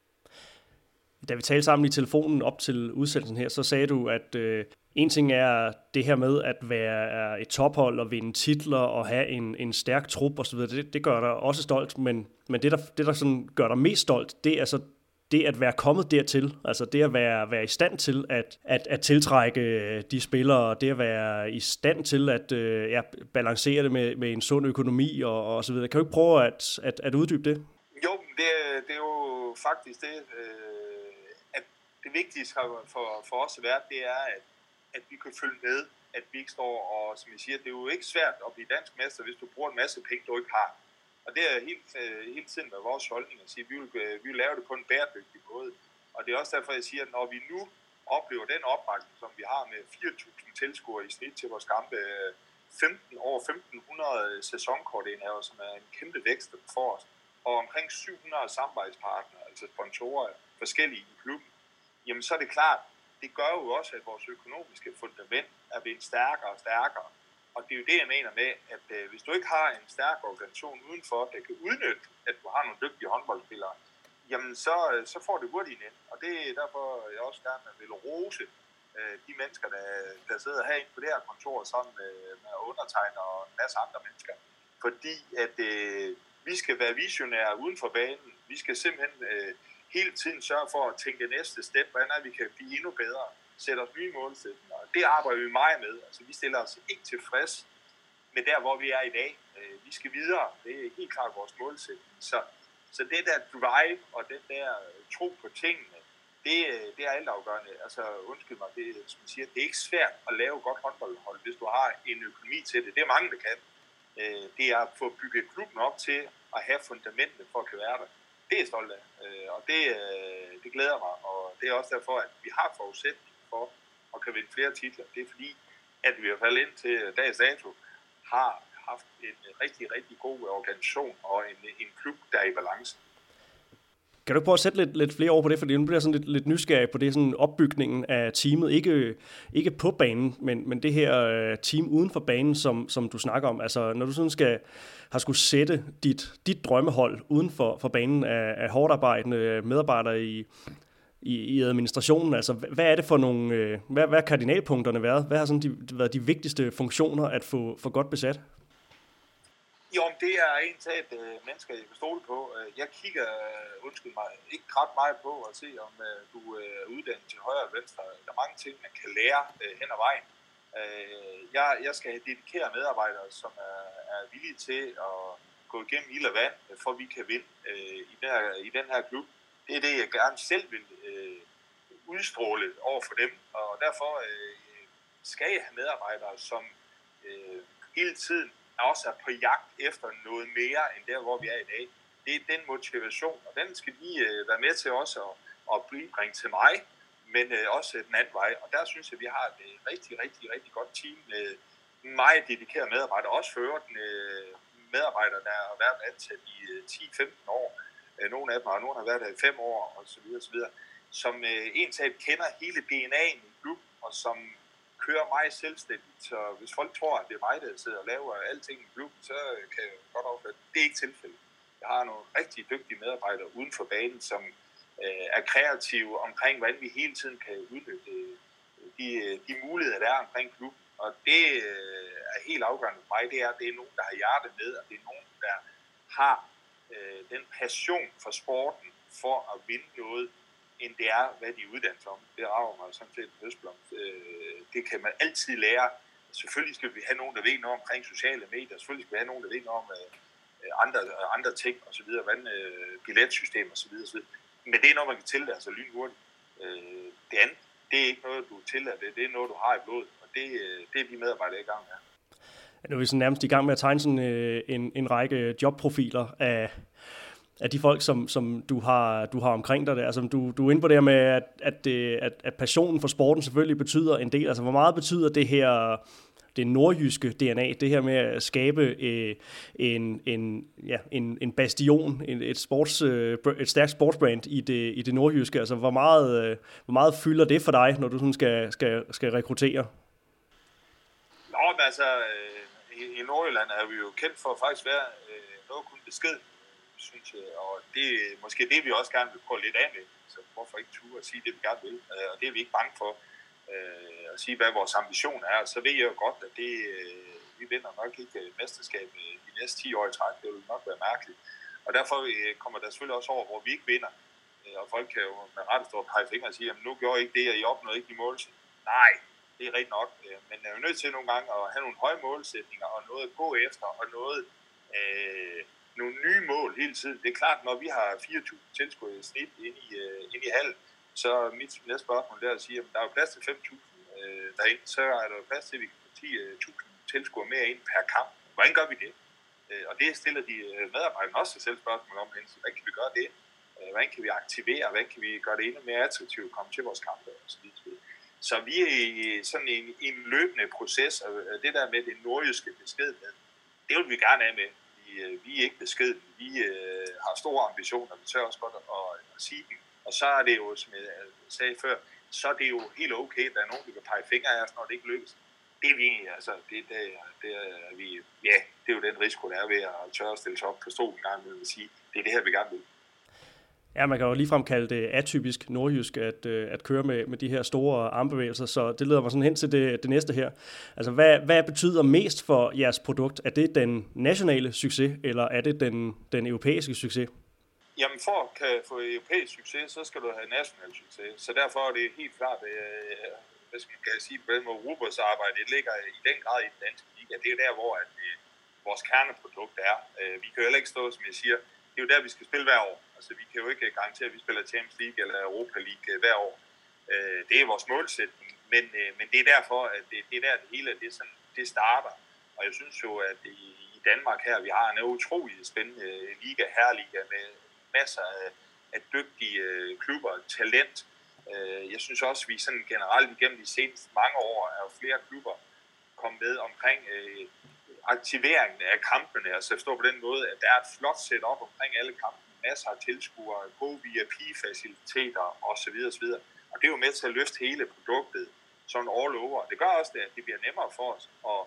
Da vi talte sammen i telefonen op til udsendelsen her, så sagde du, at øh, en ting er det her med at være et tophold og vinde titler og have en, en stærk trup osv. Det, det gør dig også stolt, men, men det, der, det, der sådan gør dig mest stolt, det er så det at være kommet dertil, altså det at være, være i stand til at, at, at tiltrække øh, de spillere, det at være i stand til at øh, ja, balancere det med, med en sund økonomi og, og så videre. Kan du ikke prøve at, at, at uddybe det? Jo, det, det er jo faktisk det, øh, at det vigtigste for, for os at være, det er, at, at vi kan følge med, at vi ikke står og, som jeg siger, det er jo ikke svært at blive dansk mester, hvis du bruger en masse penge, du ikke har. Og det er helt, øh, hele tiden med vores holdning at sige, at vi vil, øh, vi vil lave det på en bæredygtig måde. Og det er også derfor, jeg siger, at når vi nu oplever den opbakning, som vi har med 4.000 tilskuere i snit til vores kampe, øh, 15, over 1.500 sæsonkortindhaver, som er en kæmpe vækst for os, og omkring 700 samarbejdspartnere, altså sponsorer, forskellige i klubben, jamen så er det klart, det gør jo også, at vores økonomiske fundament er blevet stærkere og stærkere. Og det er jo det, jeg mener med, at øh, hvis du ikke har en stærk organisation udenfor, der kan udnytte, at du har nogle dygtige håndboldspillere, jamen så, øh, så får det hurtigt ind. Og det er derfor, jeg også gerne vil rose øh, de mennesker, der, der sidder herinde på det her kontor sammen med, med undertegner og en masse andre mennesker. Fordi at øh, vi skal være visionære uden for banen. Vi skal simpelthen øh, hele tiden sørge for at tænke næste step, hvordan er vi kan blive endnu bedre sætte os nye målsætninger. Det arbejder vi meget med. Altså, vi stiller os ikke tilfreds med der, hvor vi er i dag. Øh, vi skal videre. Det er helt klart vores målsætning. Så, så det der drive og den der øh, tro på tingene, det, øh, det er altafgørende. Altså, undskyld mig, det, som jeg siger, det er ikke svært at lave godt håndboldhold, hvis du har en økonomi til det. Det er mange, der kan. Det er at få bygget klubben op til at have fundamentet for at kan være der. Det er jeg stolt af, og det, det glæder mig, og det er også derfor, at vi har forudsætning for at kan vinde flere titler. Det er fordi, at vi i hvert fald indtil dags dato har haft en rigtig, rigtig god organisation og en, en klub, der er i balance. Kan du prøve at sætte lidt, lidt flere over på det, fordi nu bliver jeg sådan lidt, lidt nysgerrig på det, sådan opbygningen af teamet, ikke, ikke på banen, men, men det her øh, team uden for banen, som, som du snakker om. Altså, når du sådan skal, har skulle sætte dit, dit drømmehold uden for, for banen af, af hårdt arbejdende medarbejdere i, i, i administrationen? Altså, hvad er det for nogle, øh, hvad, hvad er kardinalpunkterne været? Hvad har sådan de, været de vigtigste funktioner at få for godt besat? Jo, det er en til øh, mennesker, jeg kan stole på. Øh, jeg kigger, øh, undskyld mig, ikke ret meget på at se, om øh, du øh, er uddannet til højre og venstre. Der er mange ting, man kan lære øh, hen ad vejen. Øh, jeg, jeg skal have dedikerede medarbejdere, som er, er villige til at gå igennem ild og vand, for at vi kan vinde øh, i, den her, i den her klub det er det, jeg gerne selv vil øh, udstråle over for dem. Og derfor øh, skal jeg have medarbejdere, som øh, hele tiden også er på jagt efter noget mere end der, hvor vi er i dag. Det er den motivation, og den skal de øh, være med til også at, at bringe til mig, men øh, også den anden vej. Og der synes jeg, at vi har et øh, rigtig, rigtig, rigtig godt team med meget dedikerede medarbejdere, også for øvrigt øh, medarbejdere, der har været ansat i øh, 10-15 år, Øh, Øh, nogle af dem har, nogle har været der i fem år, og så videre, og så videre, som øh, ensat kender hele DNA'en i klubben, og som kører mig selvstændigt. Så hvis folk tror, at det er mig, der sidder og laver alting i klubben, så kan jeg godt opfatte, det er ikke tilfældet. Jeg har nogle rigtig dygtige medarbejdere uden for banen, som øh, er kreative omkring, hvordan vi hele tiden kan udnytte øh, de, øh, de muligheder, der er omkring klubben. Og det, øh, helt afgørende for mig, det er, at det er nogen, der har hjertet med, og det er nogen, der har øh, den passion for sporten for at vinde noget, end det er, hvad de er uddannet om. Det rager mig sådan set høstblomst. Øh, det kan man altid lære. Selvfølgelig skal vi have nogen, der ved noget omkring sociale medier. Selvfølgelig skal vi have nogen, der ved noget om øh, andre, andre ting osv. Hvad øh, billetsystem osv. osv. Men det er noget, man kan tillære sig lynhurtigt. Øh, det andet, det er ikke noget, du tillader det. Det er noget, du har i blodet. Og det, øh, det er vi medarbejdere i gang med. Nu er vi sådan nærmest i gang med at tegne sådan øh, en, en række jobprofiler af, af de folk, som, som du, har, du har omkring dig. Der. Altså, du, du er inde på det her med, at, at, det, at, at passionen for sporten selvfølgelig betyder en del. Altså, hvor meget betyder det her det nordjyske DNA, det her med at skabe øh, en, en, ja, en, en bastion, en, et, sports, øh, et stærkt sportsbrand i det, i det nordjyske. Altså, hvor meget, øh, hvor meget fylder det for dig, når du sådan skal, skal, skal rekruttere? Nå, men altså, øh, i, i Nordjylland er vi jo kendt for at faktisk være øh, noget kun besked, synes jeg, og det er måske det, vi også gerne vil prøve lidt af med. Så hvorfor ikke ture og sige det, vi gerne vil, øh, og det er vi ikke bange for øh, at sige, hvad vores ambition er. Så ved jeg jo godt, at det, øh, vi vinder nok ikke øh, mesterskab øh, de næste 10 år i træk. Det vil nok være mærkeligt. Og derfor øh, kommer der selvfølgelig også over, hvor vi ikke vinder. Og folk kan jo med ret stå og pege fingre og sige, at nu gjorde I ikke det, og I opnåede ikke de mål. Nej, det er rigtigt nok. Øh, men jeg er jo nødt til nogle gange at have nogle høje målsætninger, og noget at gå efter, og noget, øh, nogle nye mål hele tiden. Det er klart, når vi har 4.000 tilskuere i snit ind i, øh, ind i hallen, så mit næste spørgsmål er at sige, at der er jo plads til 5.000 øh, derinde, så er der jo plads til, at vi kan få 10.000 øh, tilskuere mere ind per kamp. Hvordan gør vi det? Øh, og det stiller de øh, medarbejderne også selv spørgsmål om, hvordan kan vi gøre det? Øh, hvordan kan vi aktivere? Hvordan kan vi gøre det endnu mere attraktivt at komme til vores kampe? Og så, videre så vi er i sådan en, en løbende proces, og øh, det der med det nordjyske beskedenhed, det vil vi gerne af med. Vi, øh, vi er ikke beskedne. Vi øh, har store ambitioner, vi tør også godt at, at sige dem og så er det jo, som jeg øh, sagde før, så er det jo helt okay, at der er nogen, der kan pege fingre af os, når det ikke lykkes. Det er vi, altså, det, det, det er vi, ja, det er jo den risiko, der er ved at tørre at stille sig op på stolen en gang med at sige, det er det her, vi gerne vil. Ja, man kan jo ligefrem kalde det atypisk nordjysk at, øh, at køre med, med de her store armbevægelser, så det leder mig sådan hen til det, det næste her. Altså, hvad, hvad betyder mest for jeres produkt? Er det den nationale succes, eller er det den, den europæiske succes? Jamen for at kan få europæisk succes, så skal du have national succes. Så derfor er det helt klart, at hvad skal man sige, på den måde, Rubers arbejde det ligger i den grad i den danske liga. Det er der, hvor at, øh, vores kerneprodukt er. Vi kan jo heller ikke stå, som jeg siger, det er jo der, vi skal spille hver år så vi kan jo ikke garantere, at vi spiller Champions League eller Europa League øh, hver år. Øh, det er vores målsætning, men, øh, men det er derfor, at det, det er der, det hele det, sådan, det starter. Og jeg synes jo, at i, i Danmark her, vi har en utrolig spændende liga, herliga med masser af, af dygtige klubber, talent. Øh, jeg synes også, at vi sådan generelt igennem de seneste mange år er jo flere klubber kommet med omkring øh, aktiveringen af kampene. Altså stå på den måde, at der er et flot setup omkring alle kampe masser af tilskuere, gode VIP-faciliteter osv. osv. Og det er jo med til at løfte hele produktet sådan all over. Det gør også, det, at det bliver nemmere for os at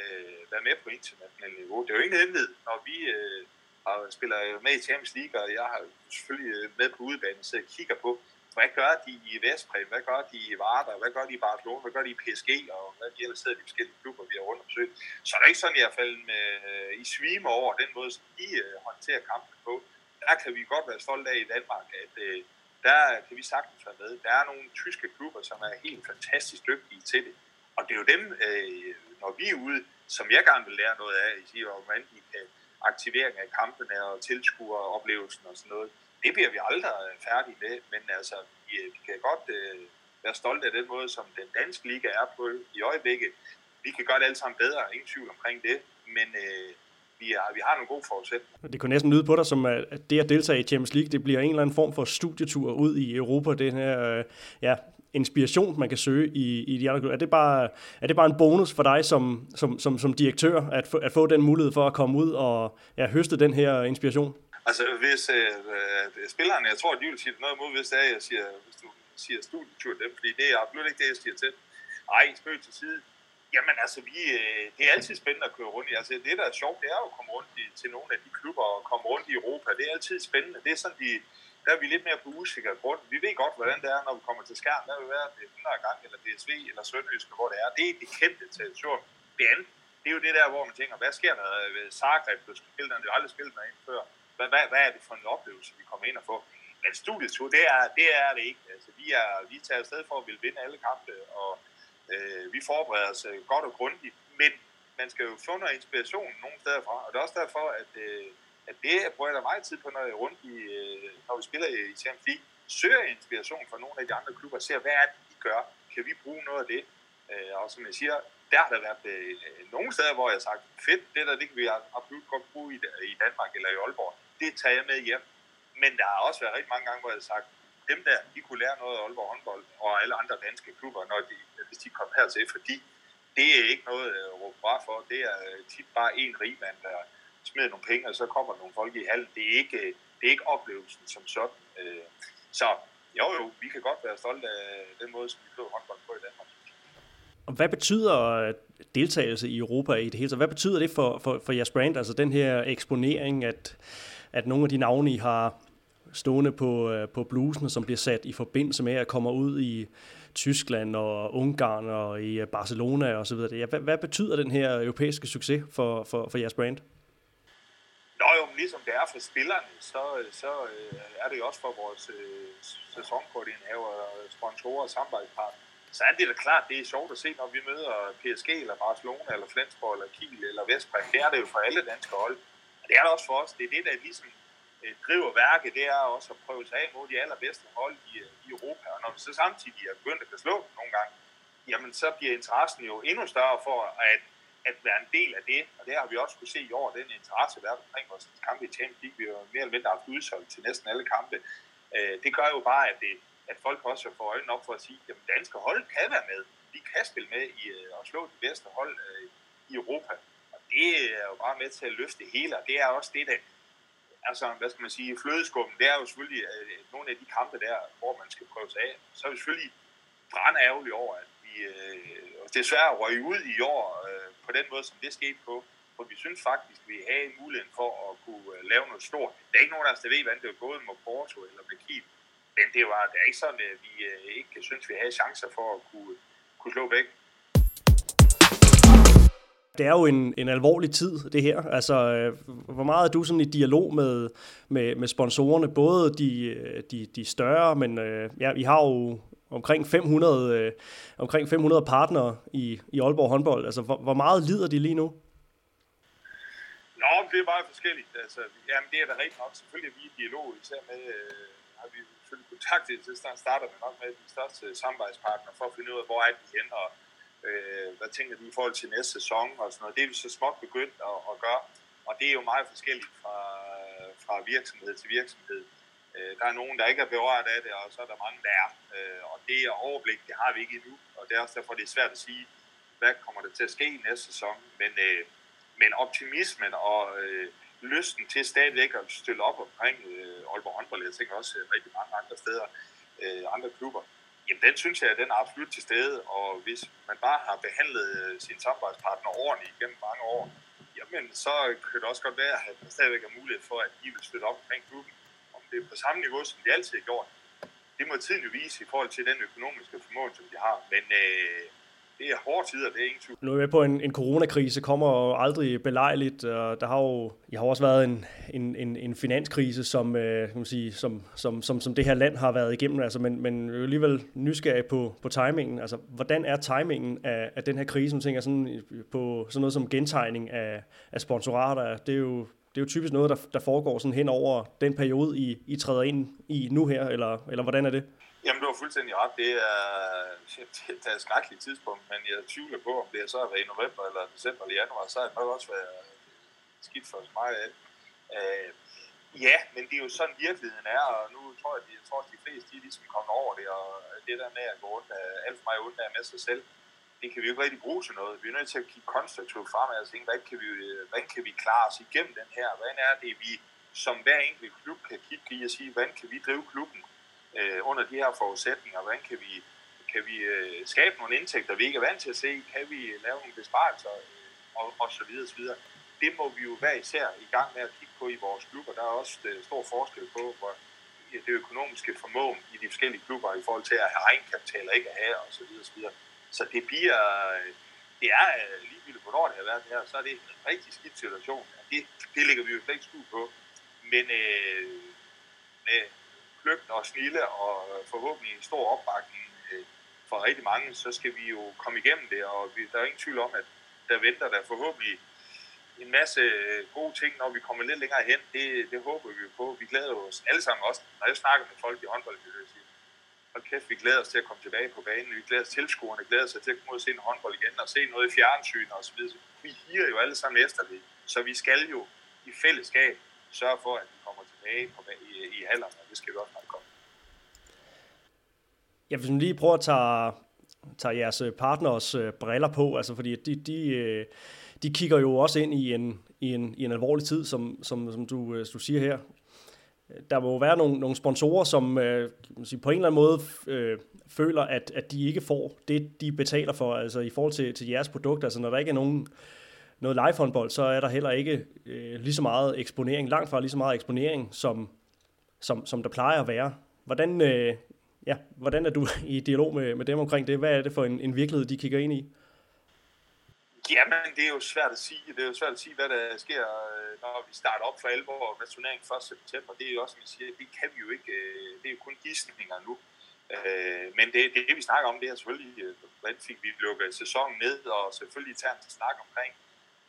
øh, være med på internationalt niveau. Det er jo ingen hemmelighed, når vi øh, og spiller med i Champions League, og jeg har selvfølgelig øh, med på udebanen, så jeg kigger på, hvad gør de i Vestpræm, hvad gør de i Varda, hvad gør de i Barcelona, hvad gør de i PSG, og hvad de ellers sidder de forskellige klubber, vi har rundt om søgt. Så er det ikke sådan, at jeg falder med, øh, i svime over den måde, som de øh, håndterer kampen på. Der kan vi godt være stolte af i Danmark, at øh, der kan vi sagtens være med. Der er nogle tyske klubber, som er helt fantastisk dygtige til det. Og det er jo dem, uh, når vi er ude, som jeg gerne vil lære noget af, i siger, hvordan de kan aktivering af kampene og tilskueroplevelsen og sådan noget. Det bliver vi aldrig øh, færdige med, men altså, vi, vi kan godt øh, være stolte af den måde, som den danske liga er på i øjeblikket. Vi kan gøre det alle sammen bedre, ingen tvivl omkring det, men øh, vi, har, vi har nogle gode forudsætninger. Det kunne næsten lyde på dig som, at det at deltage i Champions League, det bliver en eller anden form for studietur ud i Europa. Den her, øh, ja, inspiration, man kan søge i, i de andre Er det bare, er det bare en bonus for dig som, som, som, som direktør, at, få, at få den mulighed for at komme ud og ja, høste den her inspiration? Altså, hvis øh, øh spillerne, jeg tror, at de vil sige noget mod, hvis, det er, jeg siger, hvis du siger studietur dem, fordi det er absolut ikke det, jeg siger til. Ej, spøg til side. Jamen altså, vi, øh, det er altid spændende at køre rundt i. Altså, det, der er sjovt, det er jo at komme rundt i, til nogle af de klubber og komme rundt i Europa. Det er altid spændende. Det er sådan, de, der er vi lidt mere på usikker grund. Vi ved godt, hvordan det er, når vi kommer til skærm. Der vil være det 100 gange, eller DSV, eller Sønderjysk, hvor det er. Det er det kendte territorium. Det andet det er jo det der, hvor man tænker, hvad sker der øh, ved Zagreb, du spille, når du aldrig spillet med ind før? Hvad, hvad, hvad er det for en oplevelse, vi kommer ind og får? Men studietur, det er, det er det ikke. Altså, vi, er, vi tager afsted for at ville vinde alle kampe, og øh, vi forbereder os øh, godt og grundigt, men man skal jo få noget inspiration nogle steder fra, og det er også derfor, at, øh, at det bruger jeg meget tid på, når jeg er rundt i, øh, når vi spiller i Champions League, søger inspiration fra nogle af de andre klubber, ser, hvad er det, de gør? Kan vi bruge noget af det? Øh, og som jeg siger, der har der været øh, nogle steder, hvor jeg har sagt, fedt, det der, det kan vi absolut godt bruge i, i Danmark eller i Aalborg. Det tager jeg med hjem. Men der har også været rigtig mange gange, hvor jeg har sagt, dem der, de kunne lære noget af Aalborg håndbold og alle andre danske klubber, når de, hvis de kom hertil, fordi det er ikke noget at råbe bare for. Det er øh, tit bare en rig mand, der smider nogle penge, og så kommer nogle folk i halen. Det er ikke, øh, det er ikke oplevelsen som sådan. Øh. Så jo, jo, vi kan godt være stolte af den måde, som vi køber håndbold på i Danmark. Og hvad betyder deltagelse i Europa i det hele taget? Hvad betyder det for, for, for jeres brand, altså den her eksponering, at, at nogle af de navne, I har stående på, øh, på blusen, som bliver sat i forbindelse med at kommer ud i Tyskland og Ungarn og i øh, Barcelona og så videre. Ja, hvad, hvad betyder den her europæiske succes for, for, for jeres brand? Nå jo, men ligesom det er for spillerne, så, så øh, er det jo også for vores øh, sæsonkoordinator, sponsorer og samarbejdspartner. Så er det da klart, det er sjovt at se, når vi møder PSG eller Barcelona eller Flensborg eller Kiel eller Vestbrem. Det er det jo for alle danske hold. Og det er det også for os. Det er det, der ligesom Øh, driver værket, det er også at prøve sig af mod de allerbedste hold i, øh, i Europa. Og når vi så samtidig er begyndt at kan slå nogle gange, jamen så bliver interessen jo endnu større for at at være en del af det, og det har vi også kunne se i år, den interesse, der er omkring vores kampe i Champions League. Vi har mere eller mindre haft udsolgt til næsten alle kampe. Øh, det gør jo bare, at, det, at folk også får øjnene op for at sige, at danske hold kan være med. De kan spille med i at slå de bedste hold i Europa. Og det er jo bare med til at løfte hele, og det er også det, der altså, hvad skal man sige, flødeskummen, det er jo selvfølgelig øh, nogle af de kampe der, hvor man skal prøve sig af. Så er vi selvfølgelig brænde ærgerlige over, at vi øh, desværre røg ud i år øh, på den måde, som det skete på. For vi synes faktisk, at vi havde muligheden for at kunne øh, lave noget stort. Der er ikke nogen af os, der ved, hvordan det er gået med Porto eller med Kiel. Men det var det er ikke sådan, at vi øh, ikke synes, at vi havde chancer for at kunne, kunne slå væk. Det er jo en, en alvorlig tid, det her. Altså, øh, hvor meget er du sådan i dialog med, med, med sponsorerne? Både de, øh, de, de større, men øh, ja, vi har jo omkring 500, øh, omkring 500 partnere i, i Aalborg håndbold. Altså, hvor, hvor meget lider de lige nu? Nå, det er meget forskelligt. Altså, jamen, det er da rigtig nok. Selvfølgelig er vi i dialog, især med, øh, har vi selvfølgelig kontaktet til starter vi nok med de største samarbejdspartnere for at finde ud af, hvor er de henne, og øh, hvad tænker de i forhold til næste sæson og sådan noget. Det er vi så småt begyndt at, at gøre, og det er jo meget forskelligt fra, fra virksomhed til virksomhed. Øh, der er nogen, der ikke er berørt af det, og så er der mange, der er. Øh, og det er overblik, det har vi ikke endnu, og det er også derfor, det er svært at sige, hvad kommer der til at ske i næste sæson. Men, øh, men optimismen og øh, lysten til stadigvæk at stille op omkring øh, Aalborg håndbold, jeg tænker også øh, rigtig mange andre steder, øh, andre klubber, jamen den synes jeg, at den er absolut til stede, og hvis man bare har behandlet øh, sin samarbejdspartner ordentligt gennem mange år, jamen så kan det også godt være, at der stadigvæk er mulighed for, at de vil støtte op omkring klubben det er på samme niveau, som de altid har gjort. Det må tiden jo vise i forhold til den økonomiske formål, som de har. Men øh, det er hårde tider, det er ingen tvivl. Nu er vi på en, en coronakrise, kommer jo aldrig belejligt, og der har jo jeg har også været en, en, en, en finanskrise, som, øh, kan man sige, som, som, som, som det her land har været igennem, altså, men, men alligevel nysgerrig på, på timingen. Altså, hvordan er timingen af, af den her krise, som tænker sådan, på sådan noget som gentegning af, af sponsorater? Det er jo det er jo typisk noget, der, der foregår sådan hen over den periode, I, I træder ind i nu her, eller, eller hvordan er det? Jamen, du har fuldstændig ret. Det er, det er et skrækkeligt tidspunkt, men jeg tvivler på, om det er så været i november, eller december, eller januar, så er det nok også været skidt for mig. Øh, ja, men det er jo sådan virkeligheden er, og nu tror jeg, jeg tror, at de fleste de er ligesom kommet over det, og det der med at gå rundt, alt for mig ondt med sig selv, det kan vi jo ikke rigtig bruge til noget. Vi er nødt til at kigge konstruktivt fremad og tænke, hvad kan vi, hvordan kan vi klare os igennem den her? Hvordan er det, vi som hver enkelt klub kan kigge i og sige, hvordan kan vi drive klubben øh, under de her forudsætninger? Hvordan kan vi, kan vi øh, skabe nogle indtægter, vi ikke er vant til at se? Kan vi lave nogle besparelser? Øh, og, og så videre, så videre. Det må vi jo være især i gang med at kigge på i vores klubber. Der er også øh, stor forskel på, hvor det økonomiske formåen i de forskellige klubber i forhold til at have egenkapital og ikke at have, og så videre, så videre. Så det bliver, øh, det er øh, ligegyldigt, hvornår det har været her, så er det en rigtig skidt situation. Det, det ligger vi jo slet ikke skud på. Men øh, med kløgt og snille og øh, forhåbentlig en stor opbakning øh, for rigtig mange, så skal vi jo komme igennem det, og vi, der er ingen tvivl om, at der venter der forhåbentlig en masse øh, gode ting, når vi kommer lidt længere hen. Det, det håber vi på. Vi glæder os alle sammen også, når jeg snakker med folk i håndbold, hold kæft, vi glæder os til at komme tilbage på banen. Vi glæder os tilskuerne, glæder sig til at komme ud og se en håndbold igen og se noget i fjernsyn og så videre. Vi higer jo alle sammen efter det. Så vi skal jo i fællesskab sørge for, at vi kommer til på, i, i hallerne, og det skal vi også nok komme. Ja, hvis vi lige prøver at tage, tage jeres øh, partners øh, briller på, altså fordi de, de, øh, de kigger jo også ind i en, i en, i en alvorlig tid, som, som, som du, øh, du siger her der må jo være nogle, nogle sponsorer, som øh, sige, på en eller anden måde øh, føler, at, at de ikke får det, de betaler for, altså i forhold til, til jeres produkt. Altså når der ikke er nogen, noget live håndbold, så er der heller ikke øh, lige så meget eksponering, langt fra lige så meget eksponering, som, som, som der plejer at være. Hvordan, øh, ja, hvordan er du <laughs> i dialog med, med dem omkring det? Hvad er det for en, en virkelighed, de kigger ind i? Jamen, det er jo svært at sige. Det er jo svært at sige, hvad der sker, øh, når vi starter op for alvor med turneringen 1. september. Det er jo også, som jeg siger, det kan vi jo ikke. Øh, det er jo kun gidsninger nu. Øh, men det, det, vi snakker om, det er selvfølgelig, hvordan fik vi lukket sæsonen ned, og selvfølgelig tager en snak omkring,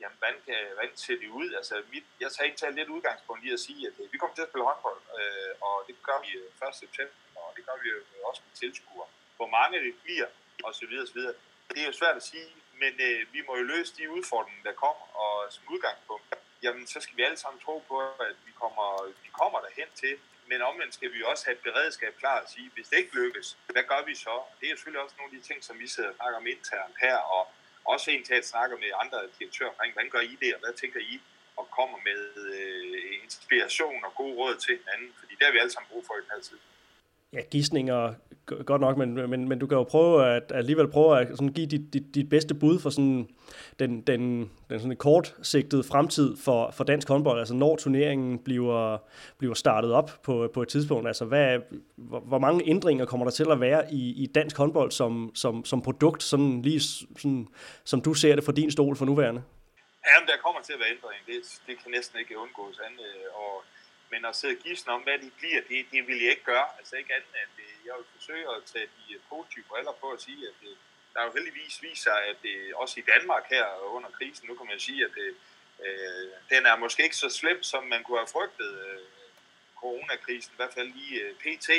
jamen, hvordan, kan, hvordan ser det ud? Altså, mit, jeg tager ikke lidt udgangspunkt i at sige, at øh, vi kommer til at spille håndbold, øh, og det gør vi øh, 1. september, og det gør vi også med tilskuere. Hvor mange det bliver, og så videre, og så videre. Det er jo svært at sige, men øh, vi må jo løse de udfordringer, der kommer, og som udgangspunkt, jamen så skal vi alle sammen tro på, at vi kommer, vi kommer derhen til. Men omvendt skal vi også have et beredskab klar at sige, hvis det ikke lykkes, hvad gør vi så? Det er selvfølgelig også nogle af de ting, som vi sidder og snakker om internt her, og også en til at snakke med andre direktører omkring, hvordan gør I det, og hvad tænker I? Og kommer med øh, inspiration og gode råd til hinanden, fordi det har vi alle sammen brug for i den her tid ja, gissninger godt nok, men, men, men du kan jo prøve at alligevel prøve at sådan give dit, dit, dit bedste bud for sådan den, den, den sådan kortsigtede fremtid for, for dansk håndbold, altså når turneringen bliver, bliver startet op på, på et tidspunkt, altså hvad, hvor, hvor mange ændringer kommer der til at være i, i dansk håndbold som, som, som produkt, sådan lige sådan, som du ser det fra din stol for nuværende? Jamen, der kommer til at være ændring. Det, det kan næsten ikke undgås. Øh, og men at sidde og gisne om, hvad de bliver, det, det vil jeg ikke gøre. Altså ikke andet at øh, jeg vil forsøge at tage de øh, positive briller på at sige, at det, der jo heldigvis viser, at det, også i Danmark her under krisen, nu kan man sige, at det, øh, den er måske ikke så slem, som man kunne have frygtet øh, coronakrisen, i hvert fald lige øh, pt.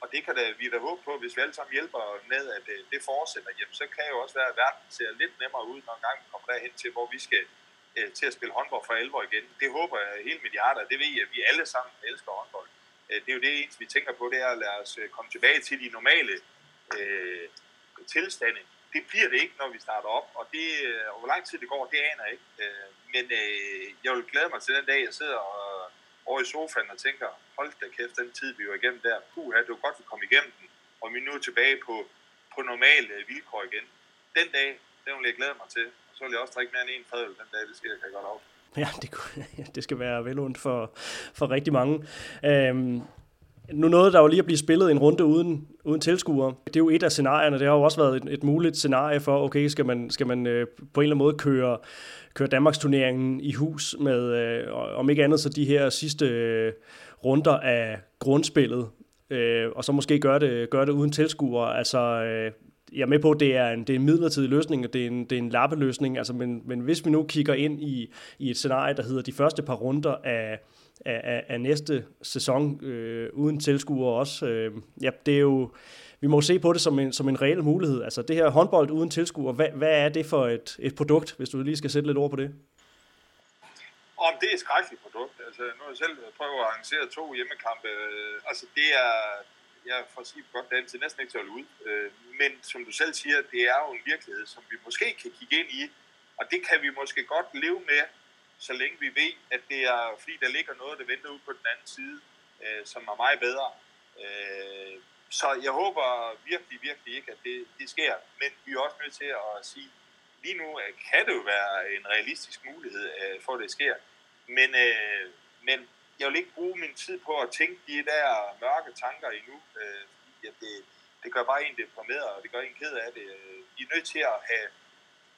Og det kan da, vi da håbe på, hvis vi alle sammen hjælper med, at øh, det fortsætter, jamen, så kan jo også være, at verden ser lidt nemmere ud, når gang vi kommer derhen til, hvor vi skal øh, til at spille håndbold for alvor igen. Det håber jeg helt mit hjerte, og det ved jeg, at vi alle sammen elsker håndbold. Øh, det er jo det eneste, vi tænker på, det er at lade os øh, komme tilbage til de normale øh, tilstande. Det bliver det ikke, når vi starter op, og, det, øh, og hvor lang tid det går, det aner jeg ikke. Øh, men øh, jeg vil glæde mig til den dag, jeg sidder og, over i sofaen og tænker, hold da kæft, den tid, vi var igennem der, puha, det var godt, vi kom igennem den, og vi er nu tilbage på, på normale vilkår igen. Den dag, den vil jeg glæde mig til så vil jeg også drikke mere end en fadøl den dag, det sker, jeg godt af. <laughs> Ja, det, <laughs> det skal være velundt for, for rigtig mange. Øhm, nu nåede der jo lige at blive spillet en runde uden, uden tilskuere. Det er jo et af scenarierne. Det har jo også været et, et muligt scenarie for, okay, skal man, skal man øh, på en eller anden måde køre, køre Danmarks turneringen i hus med, øh, om ikke andet, så de her sidste øh, runder af grundspillet, øh, og så måske gøre det, gøre det uden tilskuere. Altså, øh, jeg er med på, at det er en, det er en midlertidig løsning, og det er en, det er en lappeløsning, altså, men, men hvis vi nu kigger ind i, i et scenarie, der hedder de første par runder af, af, af næste sæson øh, uden tilskuere også, øh, ja, det er jo, vi må se på det som en, som en reel mulighed. Altså det her håndbold uden tilskuere, hvad, hvad er det for et, et produkt, hvis du lige skal sætte lidt ord på det? Om det er et skrækkeligt produkt. Altså, nu har jeg selv prøvet at arrangere to hjemmekampe. Altså, det er, jeg får sige godt, det er næsten ikke til at holde ud. Øh, men som du selv siger, det er jo en virkelighed, som vi måske kan kigge ind i, og det kan vi måske godt leve med, så længe vi ved, at det er, fordi der ligger noget, der venter ud på den anden side, øh, som er meget bedre. Øh, så jeg håber virkelig, virkelig ikke, at det, det sker, men vi er også nødt til at sige, lige nu øh, kan det jo være en realistisk mulighed øh, for, at det sker, men, øh, men jeg vil ikke bruge min tid på at tænke de der mørke tanker endnu. Øh, ja, det, det gør bare en deprimeret, og det gør en ked af det. Vi er nødt til at have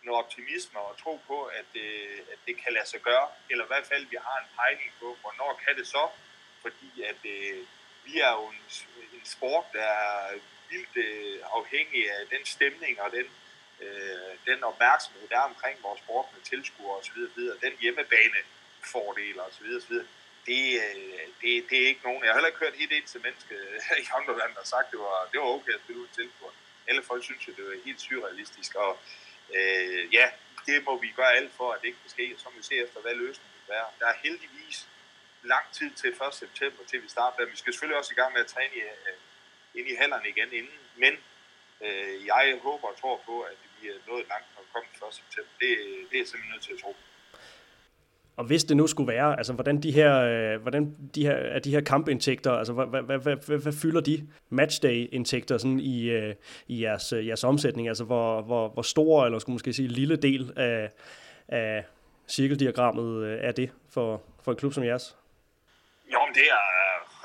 noget optimisme og tro på, at, det, at det kan lade sig gøre, eller i hvert fald, vi har en pejling på, hvornår kan det så, fordi at øh, vi er jo en, en sport, der er vildt øh, afhængig af den stemning og den, øh, den opmærksomhed, der er omkring vores sport med tilskuere osv., den hjemmebane fordele osv., osv. Det, øh, det, det er ikke nogen. Jeg har heller ikke hørt et eneste menneske øh, <laughs> i Honderland, der har sagt, at det var, det var okay at spille uden tilskuer. Alle folk synes jo, det var helt surrealistisk, og øh, ja, det må vi gøre alt for, at det ikke kan ske, som vi ser efter, hvad løsningen vil være. Der er heldigvis lang tid til 1. september, til vi starter. Vi skal selvfølgelig også i gang med at træne i, uh, ind i hallerne igen inden, men øh, jeg håber og tror på, at vi er nået langt når vi kommer 1. september. Det, det er simpelthen nødt til at tro. Og hvis det nu skulle være, altså hvordan de her, øh, hvordan de her, er de her kampindtægter, altså hvad, hvad, hvad, hvad, hvad fylder de matchday-indtægter sådan i, øh, i jeres, øh, jeres omsætning? Altså hvor, hvor, hvor stor, eller skulle måske sige lille del af, af cirkeldiagrammet øh, er det for, for en klub som jeres? Jo, men det er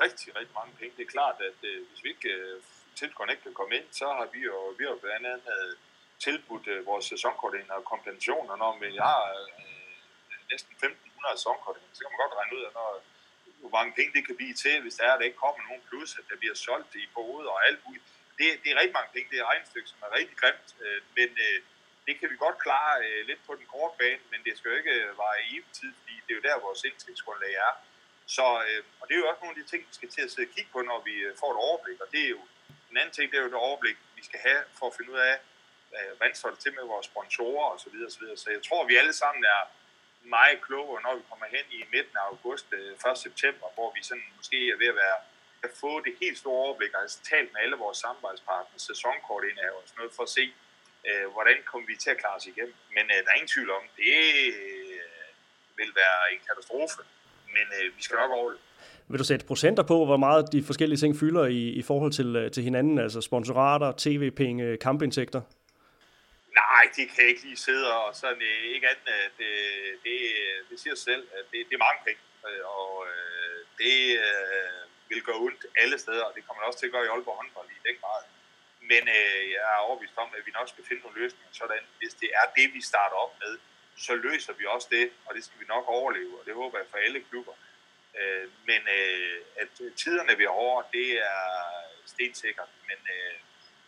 rigtig, rigtig mange penge. Det er klart, at øh, hvis vi ikke øh, tilskuerne ikke kan komme ind, så har vi jo, vi har blandt andet tilbudt øh, vores sæsonkoordinator kompensationer, når vi har øh, næsten 1.500 sæsonkoordinater. Så kan man godt regne ud, af, når, hvor mange penge det kan blive til, hvis der er, at der ikke kommer nogen plus, at der bliver solgt i både og alt muligt. Det, det er rigtig mange penge. Det er regnstykke, som er rigtig grimt, øh, men øh, det kan vi godt klare øh, lidt på den korte bane, men det skal jo ikke øh, være i tid, fordi det er jo der, vores indtægtsgrundlag er. Så, øh, og det er jo også nogle af de ting, vi skal til at sidde og kigge på, når vi øh, får et overblik. Og det er jo en anden ting, det er jo et overblik, vi skal have for at finde ud af, øh, hvordan står det til med vores sponsorer osv. Så, videre, så, videre. så jeg tror, vi alle sammen er meget klogere, når vi kommer hen i midten af august, øh, 1. September, hvor vi sådan måske er ved at være at få det helt store overblik, og altså talt med alle vores samarbejdspartnere, sæsonkortindehaver og sådan noget, for at se, øh, hvordan kommer vi til at klare os igennem. Men øh, der er ingen tvivl om, det øh, vil være en katastrofe men øh, vi skal nok overleve. Vil du sætte procenter på, hvor meget de forskellige ting fylder i, i forhold til, øh, til hinanden, altså sponsorater, tv-penge, kampindtægter? Nej, det kan jeg ikke lige sidde og sådan, øh, ikke andet, øh, det, det, det siger sig selv, at det, det er mange penge, og det vil gå ondt alle steder, og det kommer man også til at gøre i Aalborg håndbold i den grad. Men øh, jeg er overbevist om, at vi nok skal finde nogle løsninger, sådan hvis det er det, vi starter op med, så løser vi også det, og det skal vi nok overleve, og det håber jeg for alle klubber. Øh, men øh, at tiderne vi er over, det er stensikkert, men øh,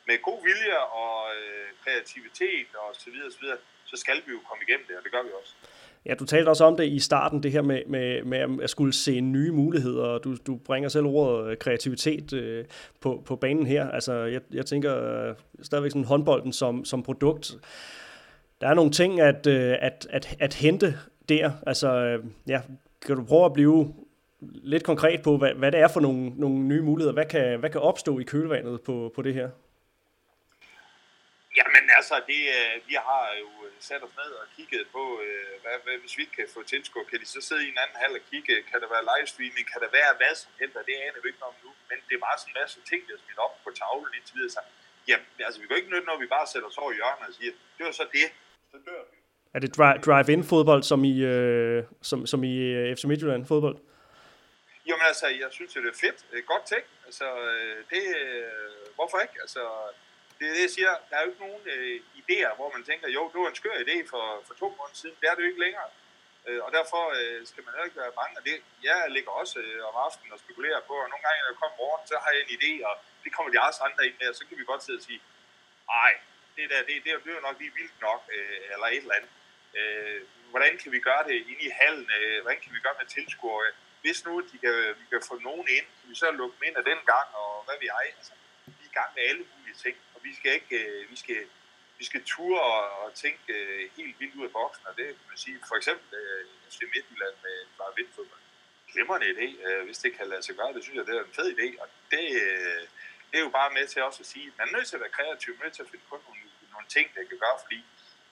med god vilje og øh, kreativitet og så videre, så videre, så skal vi jo komme igennem det, og det gør vi også. Ja, du talte også om det i starten, det her med, med, med at skulle se nye muligheder, du, du bringer selv ordet øh, kreativitet øh, på, på banen her. Altså, jeg, jeg tænker øh, stadigvæk sådan håndbolden som, som produkt der er nogle ting at, øh, at, at, at hente der. Altså, øh, ja, kan du prøve at blive lidt konkret på, hvad, hvad det er for nogle, nogle nye muligheder? Hvad kan, hvad kan opstå i kølvandet på, på det her? Jamen altså, det, vi har jo sat os ned og kigget på, hvad, hvad, hvis vi ikke kan få tilskud, kan de så sidde i en anden hal og kigge, kan der være livestreaming, kan der være hvad som helst, det aner vi ikke om nu, men det er bare sådan en masse ting, der er smidt op på tavlen indtil videre. Så, jamen, altså, vi kan ikke nytte, når vi bare sætter os over i hjørnet og siger, det var så det, så dør vi. Er det drive-in fodbold, som i, øh, som, som i øh, FC Midtjylland fodbold? Jamen altså, jeg synes det er fedt. Godt tænkt. Altså, øh, det, øh, hvorfor ikke? Altså, det er det, jeg siger. Der er jo ikke nogen øh, idéer, hvor man tænker, jo, det var en skør idé for, for to måneder siden. Det er det jo ikke længere. Øh, og derfor øh, skal man heller ikke være bange. det, jeg ligger også øh, om aftenen og spekulerer på, og nogle gange, når jeg kommer morgen, så har jeg en idé, og det kommer de også andre ind med, og så kan vi godt sidde og sige, nej, det der, det, det, det er jo nok lige vildt nok, øh, eller et eller andet. Øh, hvordan kan vi gøre det inde i hallen? Øh, hvordan kan vi gøre med tilskuere? Hvis nu de kan, vi kan få nogen ind, kan vi så lukke dem ind af den gang, og hvad vi ej? Altså, vi er i gang med alle mulige ting, vi skal ikke, øh, vi skal, vi skal ture og, og tænke øh, helt vildt ud af boksen, og det kan man sige, for eksempel øh, FC Midtjylland med bare vindfodbold. Glimrende idé, øh, hvis det kan lade sig gøre, det synes jeg, det er en fed idé, og det, øh, det er jo bare med til også at sige, at man er nødt til at være kreativ, man er nødt til at finde på nogle, nogle ting, der kan gøre, fordi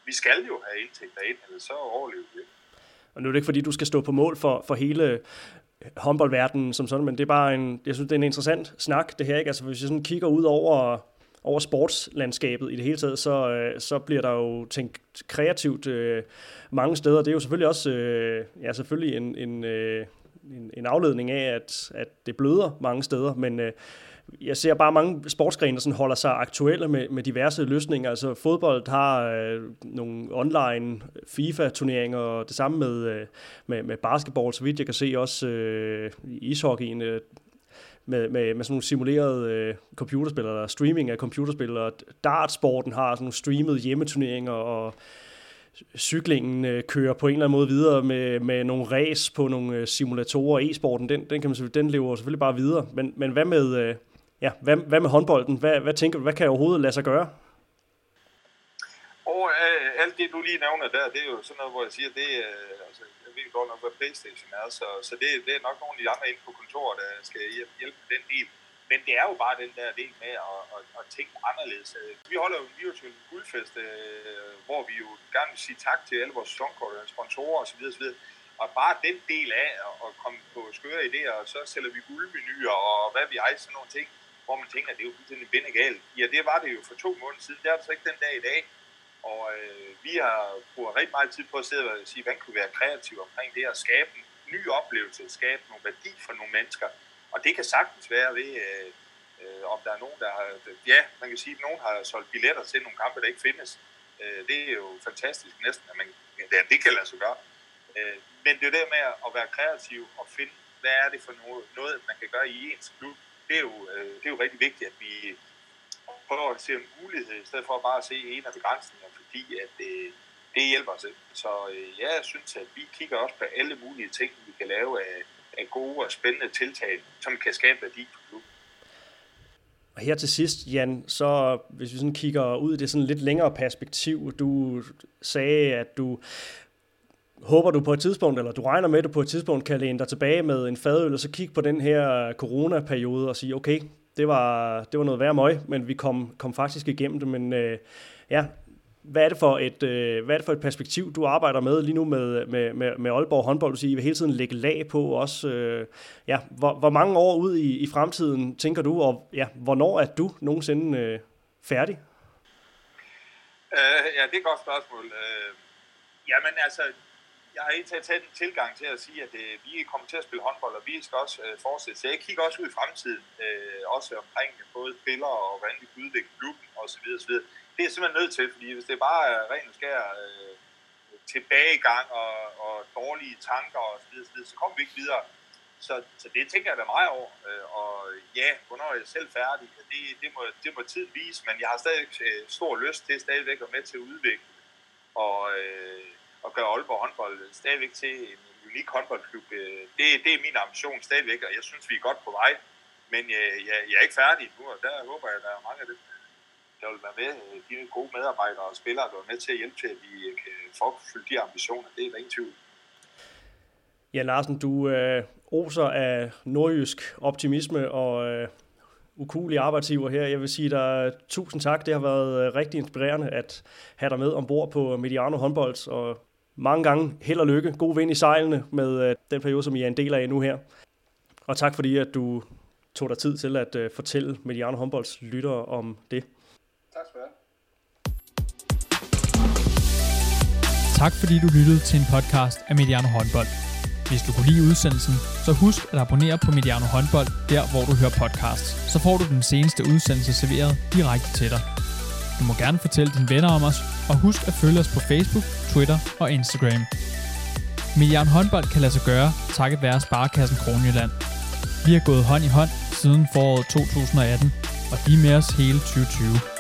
vi skal jo have indtægter ind, eller så overlever vi Og nu er det ikke, fordi du skal stå på mål for, for hele håndboldverdenen som sådan, men det er bare en, jeg synes, det er en interessant snak, det her, ikke? Altså, hvis jeg sådan kigger ud over, over sportslandskabet i det hele taget, så, øh, så bliver der jo tænkt kreativt øh, mange steder. Det er jo selvfølgelig også, øh, ja, selvfølgelig en, en, øh, en, en afledning af, at, at det bløder mange steder, men øh, jeg ser bare mange sportsgrene, der sådan holder sig aktuelle med, med diverse løsninger. Altså fodbold har øh, nogle online FIFA-turneringer, og det samme med, øh, med, med basketball, så vidt jeg kan se også øh, ishockeyen. Øh, med, med, med sådan nogle simulerede øh, computerspil, eller streaming af computerspil, og dartsporten har sådan nogle streamede hjemmeturneringer, og cyklingen øh, kører på en eller anden måde videre med, med nogle race på nogle øh, simulatorer. E-sporten, den, den, kan man, den lever selvfølgelig bare videre. Men, men hvad med... Øh, ja, hvad, hvad med håndbolden? Hvad, hvad tænker du, hvad kan overhovedet lade sig gøre? Og øh, alt det, du lige nævner der, det er jo sådan noget, hvor jeg siger, det øh, altså, ved godt nok, hvad Playstation er, så, så det, det er nok nogle af de andre inde på kontoret, der skal hjælpe med den del. Men det er jo bare den der del med at, at, at tænke anderledes. Øh, vi holder jo en virtuel guldfest, øh, hvor vi jo gerne vil sige tak til alle vores sæsonkort, øh, sponsorer osv. osv. Og bare den del af at komme på skøre idéer, og så sælger vi guldmenuer og hvad vi ej, sådan nogle ting, hvor man tænker, at det er jo fuldstændig bindegalt. Ja, det var det jo for to måneder siden. Det er det så ikke den dag i dag. Og øh, vi har brugt rigtig meget tid på at sidde og sige, hvordan kunne vi være kreative omkring det at skabe en ny oplevelse, skabe nogle værdi for nogle mennesker. Og det kan sagtens være ved, øh, øh, om der er nogen, der har... Ja, man kan sige, at nogen har solgt billetter til nogle kampe, der ikke findes. Øh, det er jo fantastisk næsten, at man, ja, det kan lade sig gøre. Øh, men det er det med at være kreativ og finde, hvad er det for noget, noget man kan gøre i ens klub. Det er jo, øh, det er jo rigtig vigtigt, at vi prøver at se en mulighed, i stedet for bare at se en af begrænsningerne, fordi at øh, det hjælper os ikke. Så øh, ja, jeg synes, at vi kigger også på alle mulige ting, vi kan lave af, af gode og spændende tiltag, som kan skabe værdi for klubben. Og her til sidst, Jan, så hvis vi sådan kigger ud i det sådan lidt længere perspektiv, du sagde, at du håber du på et tidspunkt, eller du regner med, at du på et tidspunkt kan læne dig tilbage med en fadøl, og så kigge på den her coronaperiode og sige, okay, det var, det var noget værre møg, men vi kom, kom faktisk igennem det. Men øh, ja, hvad er, det for et, øh, hvad er det for et perspektiv, du arbejder med lige nu med, med, med, med Aalborg håndbold? Du siger, I vil hele tiden lægge lag på også. Øh, ja, hvor, hvor mange år ud i, i fremtiden tænker du, og ja, hvornår er du nogensinde øh, færdig? Uh, ja, det er et godt spørgsmål. Uh, jamen altså, jeg har helt taget en tilgang til at sige, at øh, vi kommer til at spille håndbold, og vi skal også øh, fortsætte. Så jeg kigger også ud i fremtiden, øh, også omkring både spillere og hvordan vi kan udvikle klubben osv. osv det er simpelthen nødt til, fordi hvis det bare er ren og skær øh, tilbagegang og, og dårlige tanker og så videre, så, videre, så kommer vi ikke videre. Så, så det tænker jeg da meget over. Øh, og ja, hvornår er jeg selv færdig? Det, det, må, det må tiden vise, men jeg har stadig øh, stor lyst til stadigvæk at være med til at udvikle og, øh, at gøre Aalborg håndbold stadigvæk til en unik håndboldklub. Øh, det, det er min ambition stadigvæk, og jeg synes, vi er godt på vej. Men jeg, jeg, jeg er ikke færdig nu, og der håber jeg, at der er mange af dem, der vil være med, øh, de gode medarbejdere og spillere, der er med til at hjælpe til, at vi kan forfylde de ambitioner. Det er der ingen tvivl. Ja, Larsen, du øh, oser af nordjysk optimisme og øh, ukulige arbejdsgiver her. Jeg vil sige dig tusind tak. Det har været øh, rigtig inspirerende at have dig med ombord på Mediano håndbold, og mange gange held og lykke. God vind i sejlene med øh, den periode, som I er en del af nu her. Og tak fordi, at du tog dig tid til at øh, fortælle Mediano håndbolds lyttere om det. Tak skal du have. Tak fordi du lyttede til en podcast af Mediano Håndbold. Hvis du kunne lide udsendelsen, så husk at abonnere på Mediano Håndbold, der hvor du hører podcasts. Så får du den seneste udsendelse serveret direkte til dig. Du må gerne fortælle dine venner om os, og husk at følge os på Facebook, Twitter og Instagram. Mediano Håndbold kan lade sig gøre, takket være Sparkassen Kronjylland. Vi har gået hånd i hånd siden foråret 2018, og de er med os hele 2020.